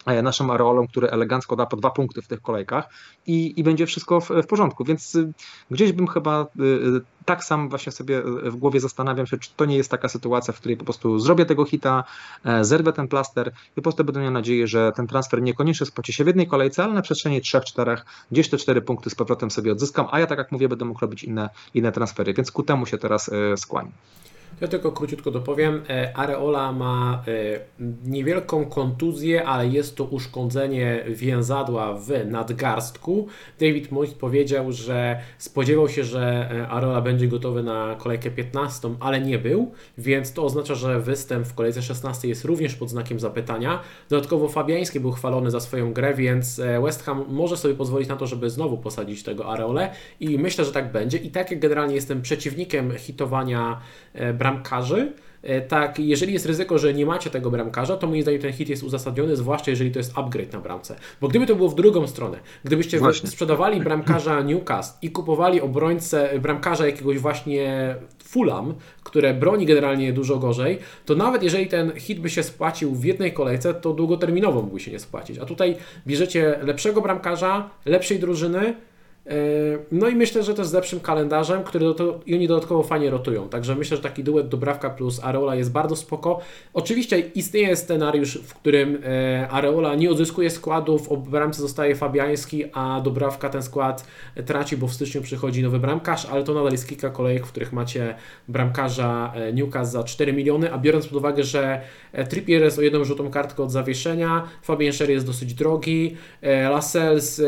naszym areolą, który elegancko da po dwa punkty w tych kolejkach i, i będzie wszystko w, w porządku. Więc y, gdzieś bym chyba y, y, tak sam właśnie sobie w głowie zastanawiam się, czy to nie jest taka sytuacja, w której po prostu zrobię tego hita, e, zerwę ten plaster i po prostu będę miał nadzieję, że ten transfer niekoniecznie spłaci się w jednej kolejce, ale na przestrzeni 3-4, gdzieś te 4 punkty z powrotem sobie odzyskam, a ja tak jak mówię, będę mógł robić inne, inne transfery, więc ku temu się teraz skłaniam. Ja tylko króciutko dopowiem. E, Areola ma e, niewielką kontuzję, ale jest to uszkodzenie więzadła w nadgarstku. David Moyes powiedział, że spodziewał się, że e, Areola będzie gotowy na kolejkę 15, ale nie był, więc to oznacza, że występ w kolejce 16 jest również pod znakiem zapytania. Dodatkowo Fabiański był chwalony za swoją grę, więc West Ham może sobie pozwolić na to, żeby znowu posadzić tego Areole i myślę, że tak będzie. I tak jak generalnie jestem przeciwnikiem hitowania bramkarzy, E, tak, jeżeli jest ryzyko, że nie macie tego bramkarza, to moim zdaniem ten hit jest uzasadniony, zwłaszcza jeżeli to jest upgrade na bramce. Bo gdyby to było w drugą stronę, gdybyście właśnie. sprzedawali bramkarza Newcastle i kupowali obrońcę, bramkarza jakiegoś właśnie Fulham, które broni generalnie dużo gorzej, to nawet jeżeli ten hit by się spłacił w jednej kolejce, to długoterminowo mógłby się nie spłacić. A tutaj bierzecie lepszego bramkarza, lepszej drużyny, no i myślę, że to z lepszym kalendarzem, który to, i oni dodatkowo fajnie rotują. Także myślę, że taki duet Dobrawka plus Areola jest bardzo spoko. Oczywiście istnieje scenariusz, w którym e, Areola nie odzyskuje składów, w bramce zostaje Fabiański, a Dobrawka ten skład traci, bo w styczniu przychodzi nowy bramkarz, ale to nadal jest kilka kolejek, w których macie bramkarza e, Newcastle za 4 miliony, a biorąc pod uwagę, że e, Trippier jest o jedną żółtą kartkę od zawieszenia, Fabian Sher jest dosyć drogi, Lascelles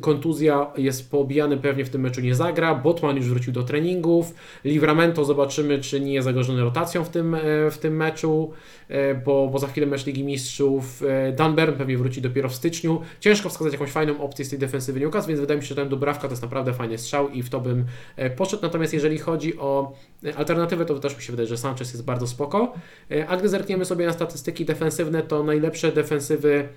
kontuzja jest poobijany pewnie w tym meczu nie zagra. Botman już wrócił do treningów. Livramento zobaczymy, czy nie jest zagrożony rotacją w tym, e, w tym meczu, e, bo, bo za chwilę mecz Ligi Mistrzów. E, Dan Bern pewnie wróci dopiero w styczniu. Ciężko wskazać jakąś fajną opcję z tej defensywy Newcastle, więc wydaje mi się, że ten Dobrawka to jest naprawdę fajny strzał i w to bym poszedł. Natomiast jeżeli chodzi o alternatywę, to też mi się wydaje, że Sanchez jest bardzo spoko. A gdy zerkniemy sobie na statystyki defensywne, to najlepsze defensywy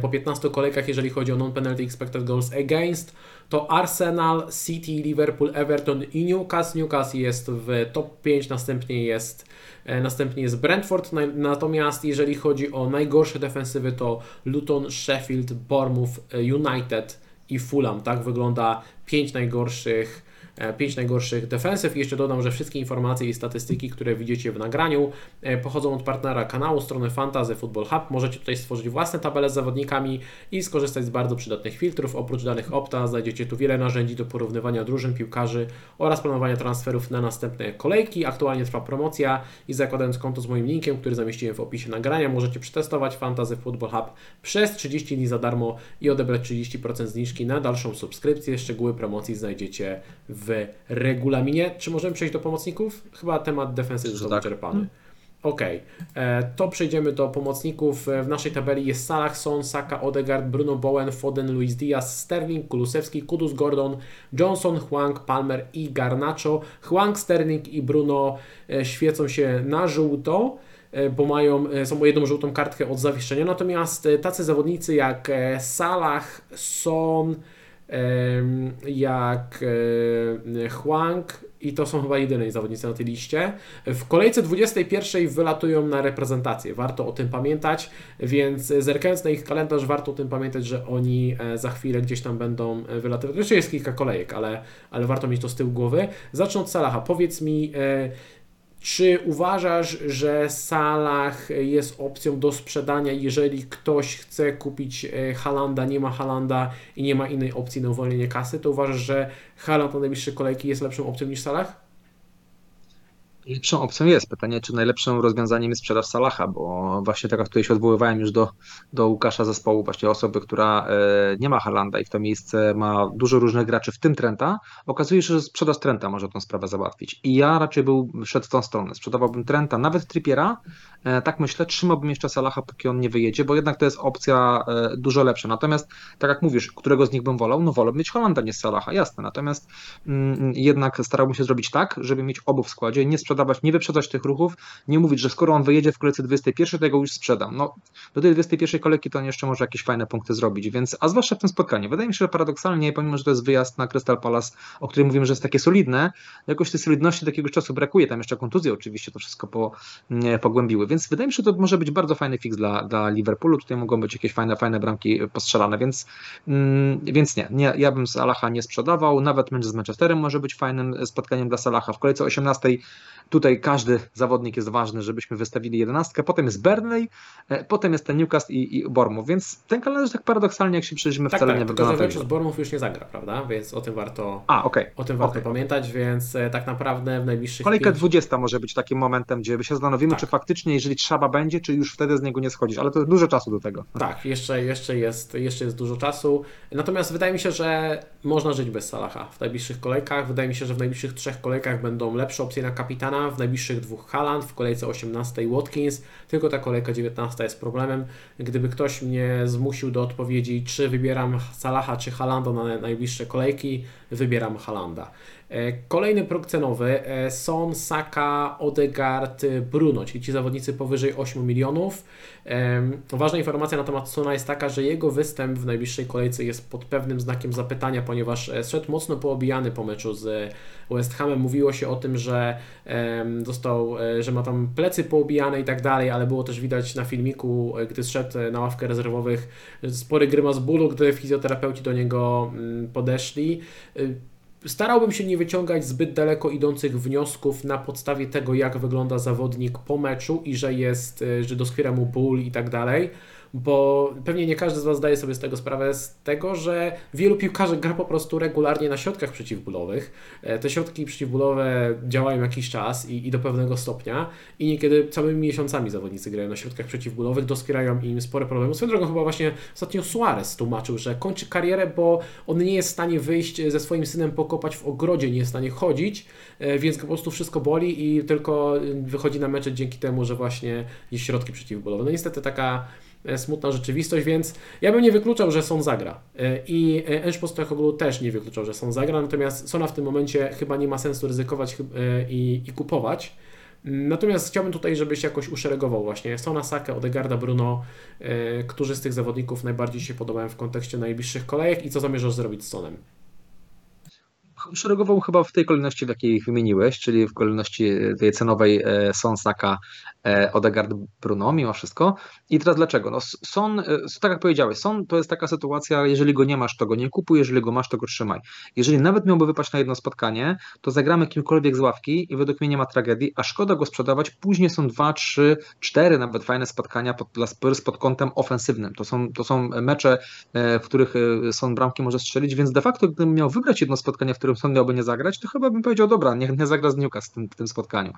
po 15 kolejkach, jeżeli chodzi o non-penalty expected goals against, to Arsenal, City, Liverpool, Everton i Newcastle. Newcastle jest w top 5, następnie jest, e, następnie jest Brentford. Natomiast jeżeli chodzi o najgorsze defensywy, to Luton, Sheffield, Bournemouth, e, United i Fulham. Tak wygląda 5 najgorszych 5 e, najgorszych defensyw. I jeszcze dodam, że wszystkie informacje i statystyki, które widzicie w nagraniu, e, pochodzą od partnera kanału, strony Fantasy Football Hub. Możecie tutaj stworzyć własne tabele z zawodnikami i skorzystać z bardzo przydatnych filtrów. Oprócz danych Opta znajdziecie tu wiele narzędzi do porównywania drużyn, piłkarzy oraz planowania transferów na następne kolejki. Aktualnie trwa promocja i zakładając konto z moim linkiem, który zamieściłem w opisie nagrania, możecie przetestować Fantasy Football Hub przez 30 dni za darmo i odebrać 30% zniżki na dalszą subskrypcję. Szczegóły promocji znajdziecie w w regulaminie. Czy możemy przejść do pomocników? Chyba temat defensywy został tak. wyczerpany. Hmm. Ok, e, to przejdziemy do pomocników. E, w naszej tabeli jest Salah, Son, Saka, Odegaard, Bruno Bowen, Foden, Luis Diaz, Sterling, Kulusewski, Kudus, Gordon, Johnson, Huang, Palmer i Garnacho. Huang, Sterling i Bruno e, świecą się na żółto bo mają, są o jedną żółtą kartkę od zawieszenia. Natomiast tacy zawodnicy jak Salah, Son, jak e, Huang i to są chyba jedyne zawodnicy na tej liście. W kolejce 21 wylatują na reprezentację. Warto o tym pamiętać, więc zerkając na ich kalendarz, warto o tym pamiętać, że oni e, za chwilę gdzieś tam będą wylatywać. Jeszcze jest kilka kolejek, ale, ale warto mieć to z tyłu głowy. Zacznę od Salaha. Powiedz mi, e, czy uważasz, że Salah jest opcją do sprzedania, jeżeli ktoś chce kupić e, Halanda, nie ma Halanda i nie ma innej opcji na uwolnienie kasy, to uważasz, że Haland na najbliższe kolejki jest lepszą opcją niż Salah? Lepszą opcją jest. Pytanie, czy najlepszym rozwiązaniem jest sprzedaż Salaha, bo właśnie tak jak tutaj się odwoływałem już do, do Łukasza zespołu, właśnie osoby, która e, nie ma Halanda i w to miejsce ma dużo różnych graczy, w tym Trenta, okazuje się, że sprzedaż Trenta może tą sprawę załatwić. I ja raczej był szedł w tą stronę. Sprzedawałbym Trenta, nawet Trippiera, e, tak myślę, trzymałbym jeszcze Salaha, póki on nie wyjedzie, bo jednak to jest opcja e, dużo lepsza. Natomiast, tak jak mówisz, którego z nich bym wolał? No wolę mieć Halanda, nie Salaha, jasne. Natomiast mm, jednak starałbym się zrobić tak, żeby mieć obu w składzie, nie sprzedawać sprzedawać, nie wyprzedać tych ruchów, nie mówić, że skoro on wyjedzie w kolejce 21, to ja go już sprzedam. No, do tej 21 kolejki to on jeszcze może jakieś fajne punkty zrobić, więc, a zwłaszcza w tym spotkaniu. Wydaje mi się, że paradoksalnie, pomimo, że to jest wyjazd na Crystal Palace, o którym mówimy, że jest takie solidne, jakoś tej solidności takiego czasu brakuje, tam jeszcze kontuzje oczywiście to wszystko po, nie, pogłębiły, więc wydaje mi się, że to może być bardzo fajny fix dla, dla Liverpoolu, tutaj mogą być jakieś fajne, fajne bramki postrzelane, więc, mm, więc nie, nie, ja bym Salaha nie sprzedawał, nawet mecz z Manchesterem może być fajnym spotkaniem dla Salaha, w kolejce 18 Tutaj każdy zawodnik jest ważny, żebyśmy wystawili jedenastkę. Potem jest Burnley, e, potem jest ten Newcastle i, i Bournemouth, więc ten kalendarz tak paradoksalnie, jak się przyjrzymy, tak, wcale tak, nie wygląda tak. Że Bournemouth już nie zagra, prawda? Więc o tym warto, A, okay. o tym warto okay. pamiętać, więc e, tak naprawdę w najbliższych Kolejka pięć... 20 może być takim momentem, gdzie się zastanowimy, tak. czy faktycznie, jeżeli trzeba będzie, czy już wtedy z niego nie schodzisz, ale to jest dużo czasu do tego. Tak, jeszcze, jeszcze, jest, jeszcze jest dużo czasu. Natomiast wydaje mi się, że można żyć bez Salaha w najbliższych kolejkach. Wydaje mi się, że w najbliższych trzech kolejkach będą lepsze opcje na kapitana, w najbliższych dwóch Haaland, w kolejce 18 Watkins, tylko ta kolejka 19 jest problemem. Gdyby ktoś mnie zmusił do odpowiedzi, czy wybieram Salaha czy Halanda na najbliższe kolejki, wybieram Halanda. E, kolejny próg cenowy e, Son, Saka, Odegaard, Bruno, czyli ci zawodnicy powyżej 8 milionów. Ważna informacja na temat Sona jest taka, że jego występ w najbliższej kolejce jest pod pewnym znakiem zapytania, ponieważ szedł mocno poobijany po meczu z West Hamem. Mówiło się o tym, że dostał, że ma tam plecy poobijane i tak dalej, ale było też widać na filmiku, gdy zszedł na ławkę rezerwowych, spory grymas bólu, gdy fizjoterapeuci do niego mm, podeszli. Starałbym się nie wyciągać zbyt daleko idących wniosków na podstawie tego, jak wygląda zawodnik po meczu i że jest, e, że doskwiera mu ból i tak dalej bo pewnie nie każdy z Was zdaje sobie z tego sprawę, z tego, że wielu piłkarzy gra po prostu regularnie na środkach przeciwbólowych. E, te środki przeciwbólowe działają jakiś czas i, i do pewnego stopnia i niekiedy całymi miesiącami zawodnicy grają na środkach przeciwbólowych, doskwierają im spore problemy. Swoją drogą chyba właśnie ostatnio Suarez tłumaczył, że kończy karierę, bo on nie jest w stanie wyjść ze swoim synem pokopać w ogrodzie, nie jest w stanie chodzić, e, więc po prostu wszystko boli i tylko wychodzi na mecze dzięki temu, że właśnie jest środki przeciwbólowe. No niestety taka smutna rzeczywistość, więc ja bym nie wykluczał, że Son zagra. E, I Enż Postecoglou też nie wykluczał, że Son zagra, natomiast Sona w tym momencie chyba nie ma sensu ryzykować e, i, i kupować. Natomiast chciałbym tutaj, żebyś jakoś uszeregował właśnie Sona, Saka, Odegarda, Bruno, którzy z tych zawodników najbardziej się podobają w kontekście najbliższych kolejek i co zamierzasz zrobić z Sonem? szeregował chyba w tej kolejności, w jakiej wymieniłeś, czyli w kolejności tej cenowej Son, Saka, E, Odegaard Bruno mimo wszystko. I teraz dlaczego? No Son, e, tak jak powiedziałeś, Son to jest taka sytuacja, jeżeli go nie masz, to go nie kupuj, jeżeli go masz, to go trzymaj. Jeżeli nawet miałby wypaść na jedno spotkanie, to zagramy kimkolwiek z ławki i według mnie nie ma tragedii, a szkoda go sprzedawać. Później są dwa, trzy, cztery nawet fajne spotkania pod, dla Spurs pod kątem ofensywnym. To są, to są mecze, e, w których Son bramki może strzelić, więc de facto gdybym miał wygrać jedno spotkanie, w którym Son miałby nie zagrać, to chyba bym powiedział, dobra, niech nie zagra z Newcastle w tym, w tym spotkaniu.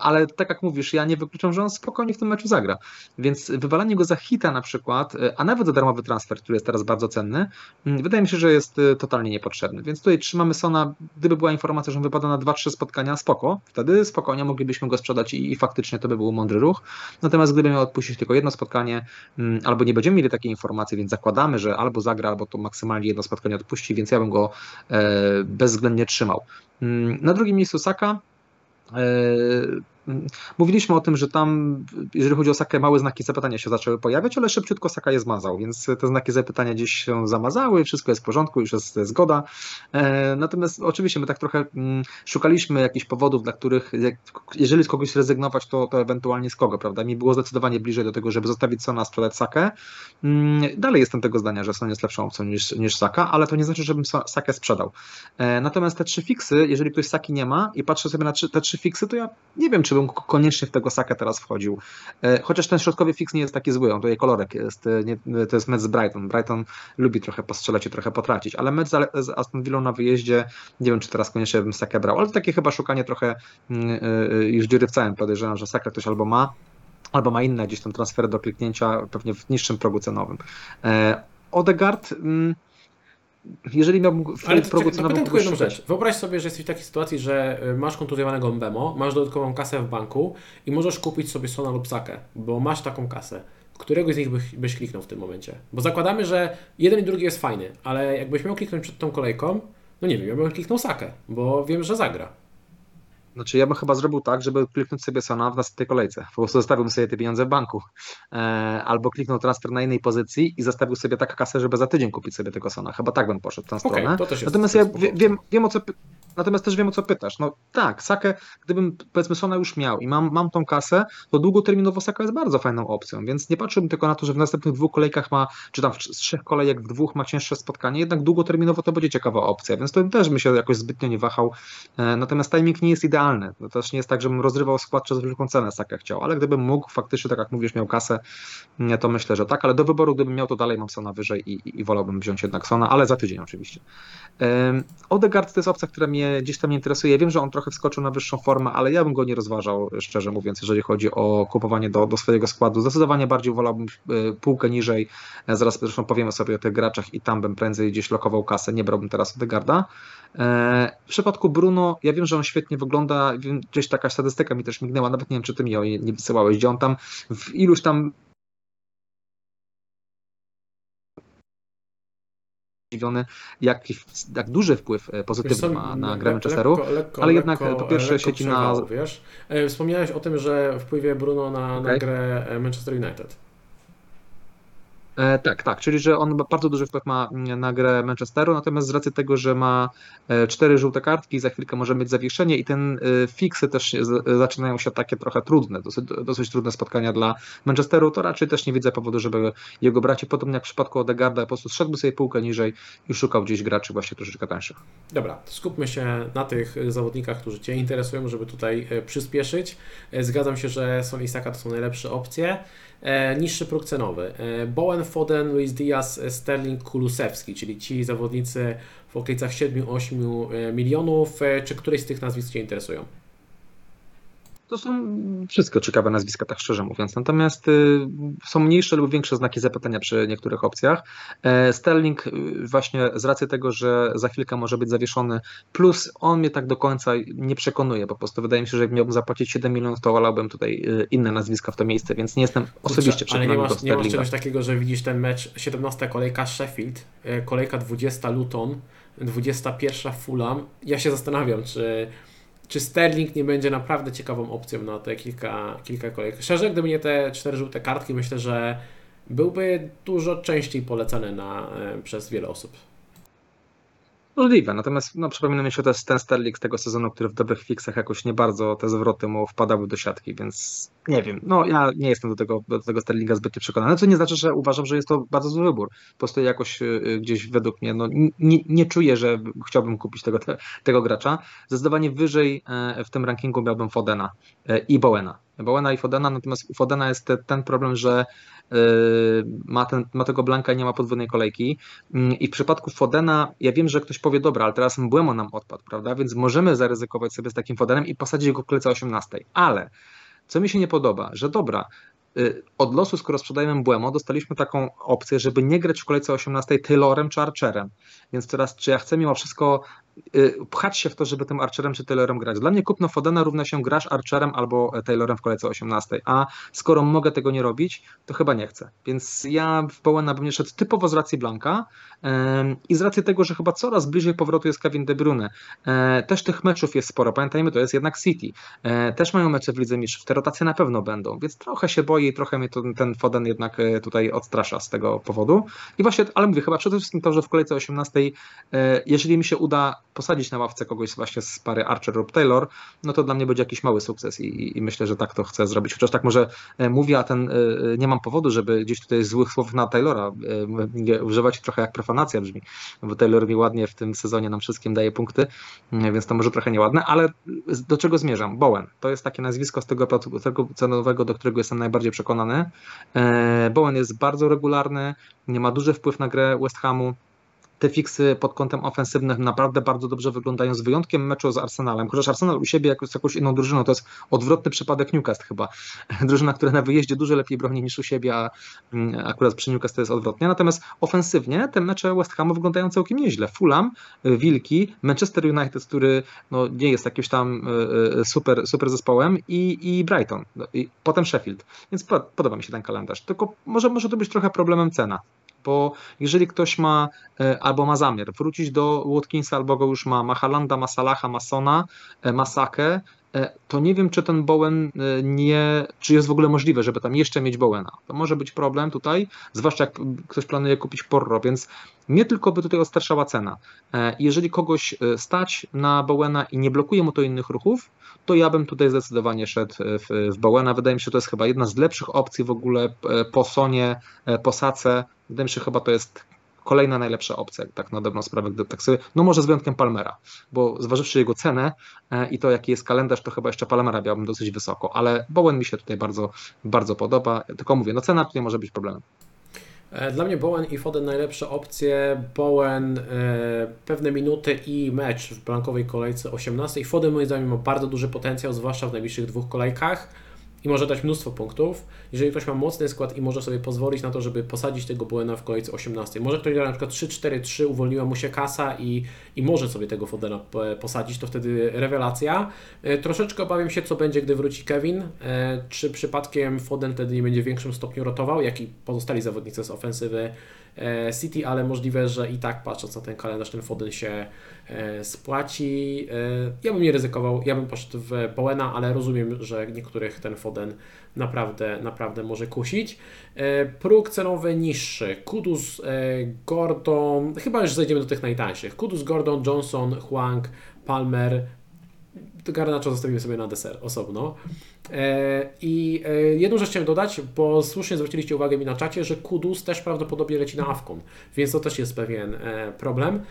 Ale tak jak mówisz, ja nie wykluczam, że on spokojnie w tym meczu zagra. Więc wywalanie go za hita na przykład, e, a nawet za darmowy transfer, który jest teraz bardzo cenny, mm, wydaje mi się, że jest e, totalnie niepotrzebny. Więc tutaj trzymamy Sona, gdyby była informacja, że on wypada na 2-3 spotkania, spoko, wtedy spokojnie moglibyśmy go sprzedać i, i faktycznie to by był mądry ruch. Natomiast gdyby miał odpuścić tylko jedno spotkanie, mm, albo nie będziemy mieli takiej informacji, więc zakładamy, że albo zagra, albo to maksymalnie jedno spotkanie odpuści, więc ja bym go e, bezwzględnie trzymał. Mm, na drugim miejscu Saka. Mówiliśmy o tym, że tam, jeżeli chodzi o Sakę, małe znaki zapytania się zaczęły pojawiać, ale szybciutko Saka je zmazał, więc te znaki zapytania gdzieś się zamazały, wszystko jest w porządku, już jest zgoda. E, natomiast oczywiście my tak trochę mm, szukaliśmy jakichś powodów, dla których, jeżeli z kogoś rezygnować, to, to ewentualnie z kogo, prawda? Mi było zdecydowanie bliżej do tego, żeby zostawić Sona, sprzedać Sakę. Mm, dalej jestem tego zdania, że Son jest lepszą opcją niż, niż Saka, ale to nie znaczy, żebym Sakę sprzedał. E, natomiast te trzy fiksy, jeżeli ktoś Saki nie ma i patrzę sobie na te trzy fiksy, to ja nie wiem, czy bym koniecznie w tego Saka teraz wchodził. E, chociaż ten środkowy fix nie jest taki zły, on tutaj kolorek jest, e, nie, to jest mecz z Brighton. Brighton lubi trochę postrzelać i trochę potracić, ale mecz z Aston Villa na wyjeździe, nie wiem czy teraz koniecznie bym Sakę brał, ale takie chyba szukanie trochę mm, e, już dziury w całym, podejrzewam, że Saka ktoś albo ma, albo ma inne gdzieś tam transfery do kliknięcia, pewnie w niższym progu cenowym. Odegaard... Mm, jeżeli miałbym w Ale progu cenowym tylko jedną rzecz. Wyobraź sobie, że jesteś w takiej sytuacji, że y, masz kontuzjowanego Mbemo, masz dodatkową kasę w banku i możesz kupić sobie Sona lub Sakę, bo masz taką kasę. Którego z nich byś, byś kliknął w tym momencie? Bo zakładamy, że jeden i drugi jest fajny, ale jakbyś miał kliknąć przed tą kolejką, no nie wiem, ja bym kliknął Sakę, bo wiem, że zagra. Znaczy ja bym chyba zrobił tak, żeby kliknąć sobie Sona w następnej kolejce. Po prostu zostawiłbym sobie te pieniądze w banku. E, albo kliknął transfer na innej pozycji i zostawił sobie taką kasę, żeby za tydzień kupić sobie tego Sona. Chyba tak bym poszedł w tę okay, stronę. Natomiast ja wiem, wiem, o co Natomiast też wiem o co pytasz. No tak, Sakę, gdybym powiedzmy Sona już miał i mam, mam tą kasę, to długoterminowo Saka jest bardzo fajną opcją, więc nie patrzyłbym tylko na to, że w następnych dwóch kolejkach ma, czy tam z trzech kolejek w dwóch ma cięższe spotkanie, jednak długoterminowo to będzie ciekawa opcja, więc to też bym się jakoś zbytnio nie wahał. E, natomiast timing nie jest idealny. To też nie jest tak, żebym rozrywał skład przez wielką cenę Sakę chciał, ale gdybym mógł faktycznie, tak jak mówisz, miał kasę, to myślę, że tak, ale do wyboru, gdybym miał, to dalej mam Sona wyżej i, i, i wolałbym wziąć jednak Sona, ale za tydzień oczywiście. Odegaard to jest opcja, która mnie gdzieś tam nie interesuje. Wiem, że on trochę wskoczył na wyższą formę, ale ja bym go nie rozważał, szczerze mówiąc, jeżeli chodzi o kupowanie do, do swojego składu. Zdecydowanie bardziej wolałbym e, półkę niżej. E, zaraz zresztą powiemy sobie o tych graczach i tam bym prędzej gdzieś lokował kasę. Nie brałbym teraz Odegarda. E, w przypadku Bruno, ja wiem, że on świetnie wygląda. Gdzieś taka statystyka mi też mignęła, nawet nie wiem, czy ty mi ją nie wysyłałeś, gdzie on tam w iluś tam zdziwiony, jak, jak duży wpływ pozytywny ma na grę Manchesteru, lekko, lekko, ale jednak po pierwsze sieci na... Wiesz? Wspomniałeś o tym, że wpływie Bruno na, okay. na grę Manchester United. E, tak, tak, czyli że on bardzo duży wpływ ma mm, na grę Manchesteru, natomiast z racji tego, że ma e, cztery żółte kartki, za chwilkę może mieć zawieszenie i ten e, fiksy też zaczynają się takie trochę trudne, dosyć, dosyć trudne spotkania dla Manchesteru, to raczej też nie widzę powodu, żeby jego braci, podobnie jak w przypadku Odegarda, po prostu szedłby sobie półkę niżej i szukał gdzieś graczy właśnie troszeczkę tańszych. Dobra, skupmy się na tych zawodnikach, którzy Cię interesują, żeby tutaj przyspieszyć. Zgadzam się, że Son Isaka to są najlepsze opcje. E, niższy próg cenowy. E, Bowen, Foden, Luis Diaz, Sterling, Kulusewski, czyli ci zawodnicy w okolicach 7-8 e, milionów. Czy któryś z tych nazwisk Cię interesują? To są wszystko ciekawe nazwiska, tak szczerze mówiąc. Natomiast y, są mniejsze lub większe znaki zapytania przy niektórych opcjach. E, Sterling y, właśnie z racji tego, że za chwilkę może być zawieszony, plus on mnie tak do końca nie przekonuje. Po prostu wydaje mi się, że jak miałbym zapłacić 7 milionów, to wolałbym tutaj y, inne nazwiska w to miejsce, więc nie jestem osobiście przekonany ale nie masz, nie masz czegoś takiego, że widzisz ten mecz 17 kolejka Sheffield, kolejka 20 Luton, 21 Fulham. Ja się zastanawiam, czy czy Sterling nie będzie naprawdę ciekawą opcją na te kilka, kilka kolejek. Szczerze, gdyby nie te cztery żółte kartki, myślę, że byłby dużo częściej polecany na, e, przez wiele osób. Możliwe, natomiast no, przypomina mi się też ten Sterling z tego sezonu, który w dobrych fixach jakoś nie bardzo te zwroty mu wpadały do siatki, więc nie wiem. No ja nie jestem do tego, do tego Sterlinga zbyt przekonany, co nie znaczy, że uważam, że jest to bardzo zły wybór. Po prostu jakoś y, gdzieś według mnie no, nie, nie czuję, że chciałbym kupić tego, tego gracza. Zdecydowanie wyżej e, w tym rankingu miałbym Fodena e, i Bowena. Bowena i Fodena, natomiast u Fodena jest ten problem, że y, ma, ten, ma tego Blanka i nie ma podwójnej kolejki. Mm, I w przypadku Fodena, ja wiem, że ktoś powie, dobra, ale teraz Mbłemo nam odpadł, prawda? Więc możemy zaryzykować sobie z takim Fodenem i posadzić go w kolejce 18. Ale co mi się nie podoba, że dobra, y, od losu, skoro sprzedajemy Błemo, dostaliśmy taką opcję, żeby nie grać w kolejce 18 Taylorem czy Archerem. Więc teraz, czy ja chcę mimo wszystko pchać się w to, żeby tym Archerem czy Taylorem grać. Dla mnie kupno Fodena równa się grasz Archerem albo Taylorem w kolejce 18, a skoro mogę tego nie robić, to chyba nie chcę. Więc ja w Bowena bym nie szedł typowo z racji Blanka i z racji tego, że chyba coraz bliżej powrotu jest Kevin De Bruyne. E, też tych meczów jest sporo, pamiętajmy, to jest jednak City. E, też mają mecze w Lidze Mistrzów, te rotacje na pewno będą, więc trochę się boję i trochę mnie ten Foden jednak e, tutaj odstrasza z tego powodu. I właśnie, ale mówię, chyba przede wszystkim to, że w kolejce 18, jeżeli mi się uda posadzić na ławce kogoś właśnie z pary Archer lub Taylor, no to dla mnie będzie jakiś mały sukces i, i myślę, że tak to chcę zrobić. Chociaż tak może e, mówię, a ten e, nie mam powodu, żeby gdzieś tutaj złych słów na Taylora e, używać, trochę jak profanacja brzmi, bo Taylor mi ładnie w tym sezonie nam wszystkim daje punkty, więc to może trochę nieładne, ale do czego zmierzam? Bowen. To jest takie nazwisko z tego, tego cenowego, do którego jestem najbardziej przekonany. Bowen jest bardzo regularny, nie ma duży wpływ na grę West Hamu, te fiksy pod kątem ofensywnym naprawdę bardzo dobrze wyglądają, z wyjątkiem meczu z Arsenalem. Chociaż Arsenal u siebie jak z jakąś inną drużyną, to jest odwrotny przypadek Newcastle chyba. Drużyna, która na wyjeździe dużo lepiej broni niż u siebie, a mm, akurat przy Newcastle jest odwrotnie. Natomiast ofensywnie te mecze West Hamu wyglądają całkiem nieźle. Fulham, Wilki, Manchester United, który no, nie jest jakimś tam e, e, super, super zespołem i, i Brighton, no, i potem Sheffield. Więc podoba mi się ten kalendarz. Tylko może, może to być trochę problemem cena bo jeżeli ktoś ma e, albo ma zamiar wrócić do Watkinsa, albo go już ma, ma Halanda, ma Salaha, ma Sona, e, ma Sakę, e, to nie wiem, czy ten Bowen nie, czy jest w ogóle możliwe, żeby tam jeszcze mieć Bowena. To może być problem tutaj, zwłaszcza jak ktoś planuje kupić Porro, więc nie tylko by tutaj ostarszała cena. Jeżeli kogoś stać na Bowena i nie blokuje mu to innych ruchów, to ja bym tutaj zdecydowanie szedł w, w Bowena. Wydaje mi się, że to jest chyba jedna z lepszych opcji w ogóle po Sonie, po Sace, Wydaje mi się, chyba to jest kolejna najlepsza opcja, tak na dobrą sprawę, gdy tak sobie, no może z wyjątkiem Palmera, bo zważywszy jego cenę e, i to jaki jest kalendarz, to chyba jeszcze Palmera miałbym dosyć wysoko, ale Bowen mi się tutaj bardzo, bardzo podoba, tylko mówię, no cena tutaj może być problemem. E, dla mnie Bowen i Foden najlepsze opcje. Bowen e, pewne minuty i mecz w blankowej kolejce 18. Foden moim zdaniem ma bardzo duży potencjał, zwłaszcza w najbliższych dwóch kolejkach i może dać mnóstwo punktów. Jeżeli ktoś ma mocny skład i może sobie pozwolić na to, żeby posadzić tego Buena w kolejce 18. Może ktoś gra na przykład 3-4-3, uwolniła mu się kasa i, i może sobie tego Fodena posadzić, to wtedy rewelacja. E, troszeczkę obawiam się, co będzie, gdy wróci Kevin. E, czy przypadkiem Foden wtedy nie będzie w większym stopniu rotował, jak i pozostali zawodnicy z ofensywy City, ale możliwe, że i tak patrząc na ten kalendarz, ten Foden się spłaci. Ja bym nie ryzykował, ja bym poszedł w Bowena, ale rozumiem, że niektórych ten Foden naprawdę, naprawdę może kusić. Próg cenowy niższy. Kudus, Gordon, chyba już zejdziemy do tych najtańszych. Kudus, Gordon, Johnson, Huang, Palmer, Garnaczo zostawimy sobie na deser osobno. E, I e, jedną rzecz chciałem dodać, bo słusznie zwróciliście uwagę mi na czacie, że Kudus też prawdopodobnie leci na Afkon, więc to też jest pewien e, problem.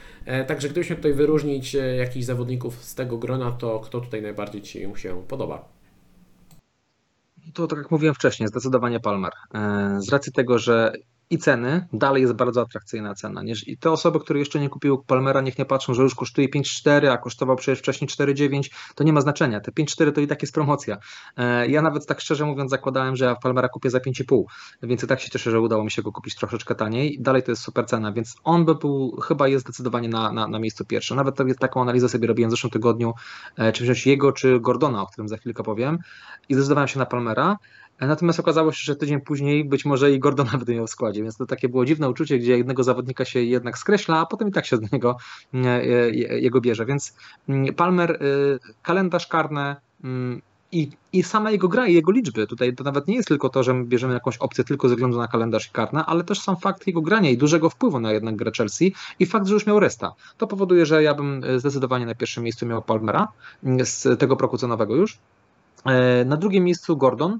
Także gdybyśmy tutaj wyróżnić jakichś zawodników z tego grona, to kto tutaj najbardziej Ci się podoba? To tak jak mówiłem wcześniej, zdecydowanie Palmer. Z racji tego, że i ceny, dalej jest bardzo atrakcyjna cena. I te osoby, które jeszcze nie kupiły Palmera, niech nie patrzą, że już kosztuje 5,4, a kosztował przecież wcześniej 4,9, to nie ma znaczenia. Te 5,4 to i tak jest promocja. E, ja nawet tak szczerze mówiąc zakładałem, że ja Palmera kupię za 5,5, więc i tak się cieszę, że udało mi się go kupić troszeczkę taniej. Dalej to jest super cena, więc on by był, chyba jest zdecydowanie na, na, na miejscu pierwszym. Nawet taką analizę sobie robiłem w zeszłym tygodniu, e, czy wziąć jego, czy Gordona, o którym za chwilkę powiem i zdecydowałem się na Palmera. Natomiast okazało się, że tydzień później być może i Gordona będę miał w składzie, więc to takie było dziwne uczucie, gdzie jednego zawodnika się jednak skreśla, a potem i tak się z niego e, e, jego bierze. Więc mm, Palmer, e, kalendarz karne mm, i, i sama jego gra i jego liczby. Tutaj to nawet nie jest tylko to, że my bierzemy jakąś opcję tylko ze względu na kalendarz i karne, ale też sam fakt jego grania i dużego wpływu na jednak grę Chelsea i fakt, że już miał resta. To powoduje, że ja bym zdecydowanie na pierwszym miejscu miał Palmera mm, z tego proku cenowego już. Na drugim miejscu Gordon,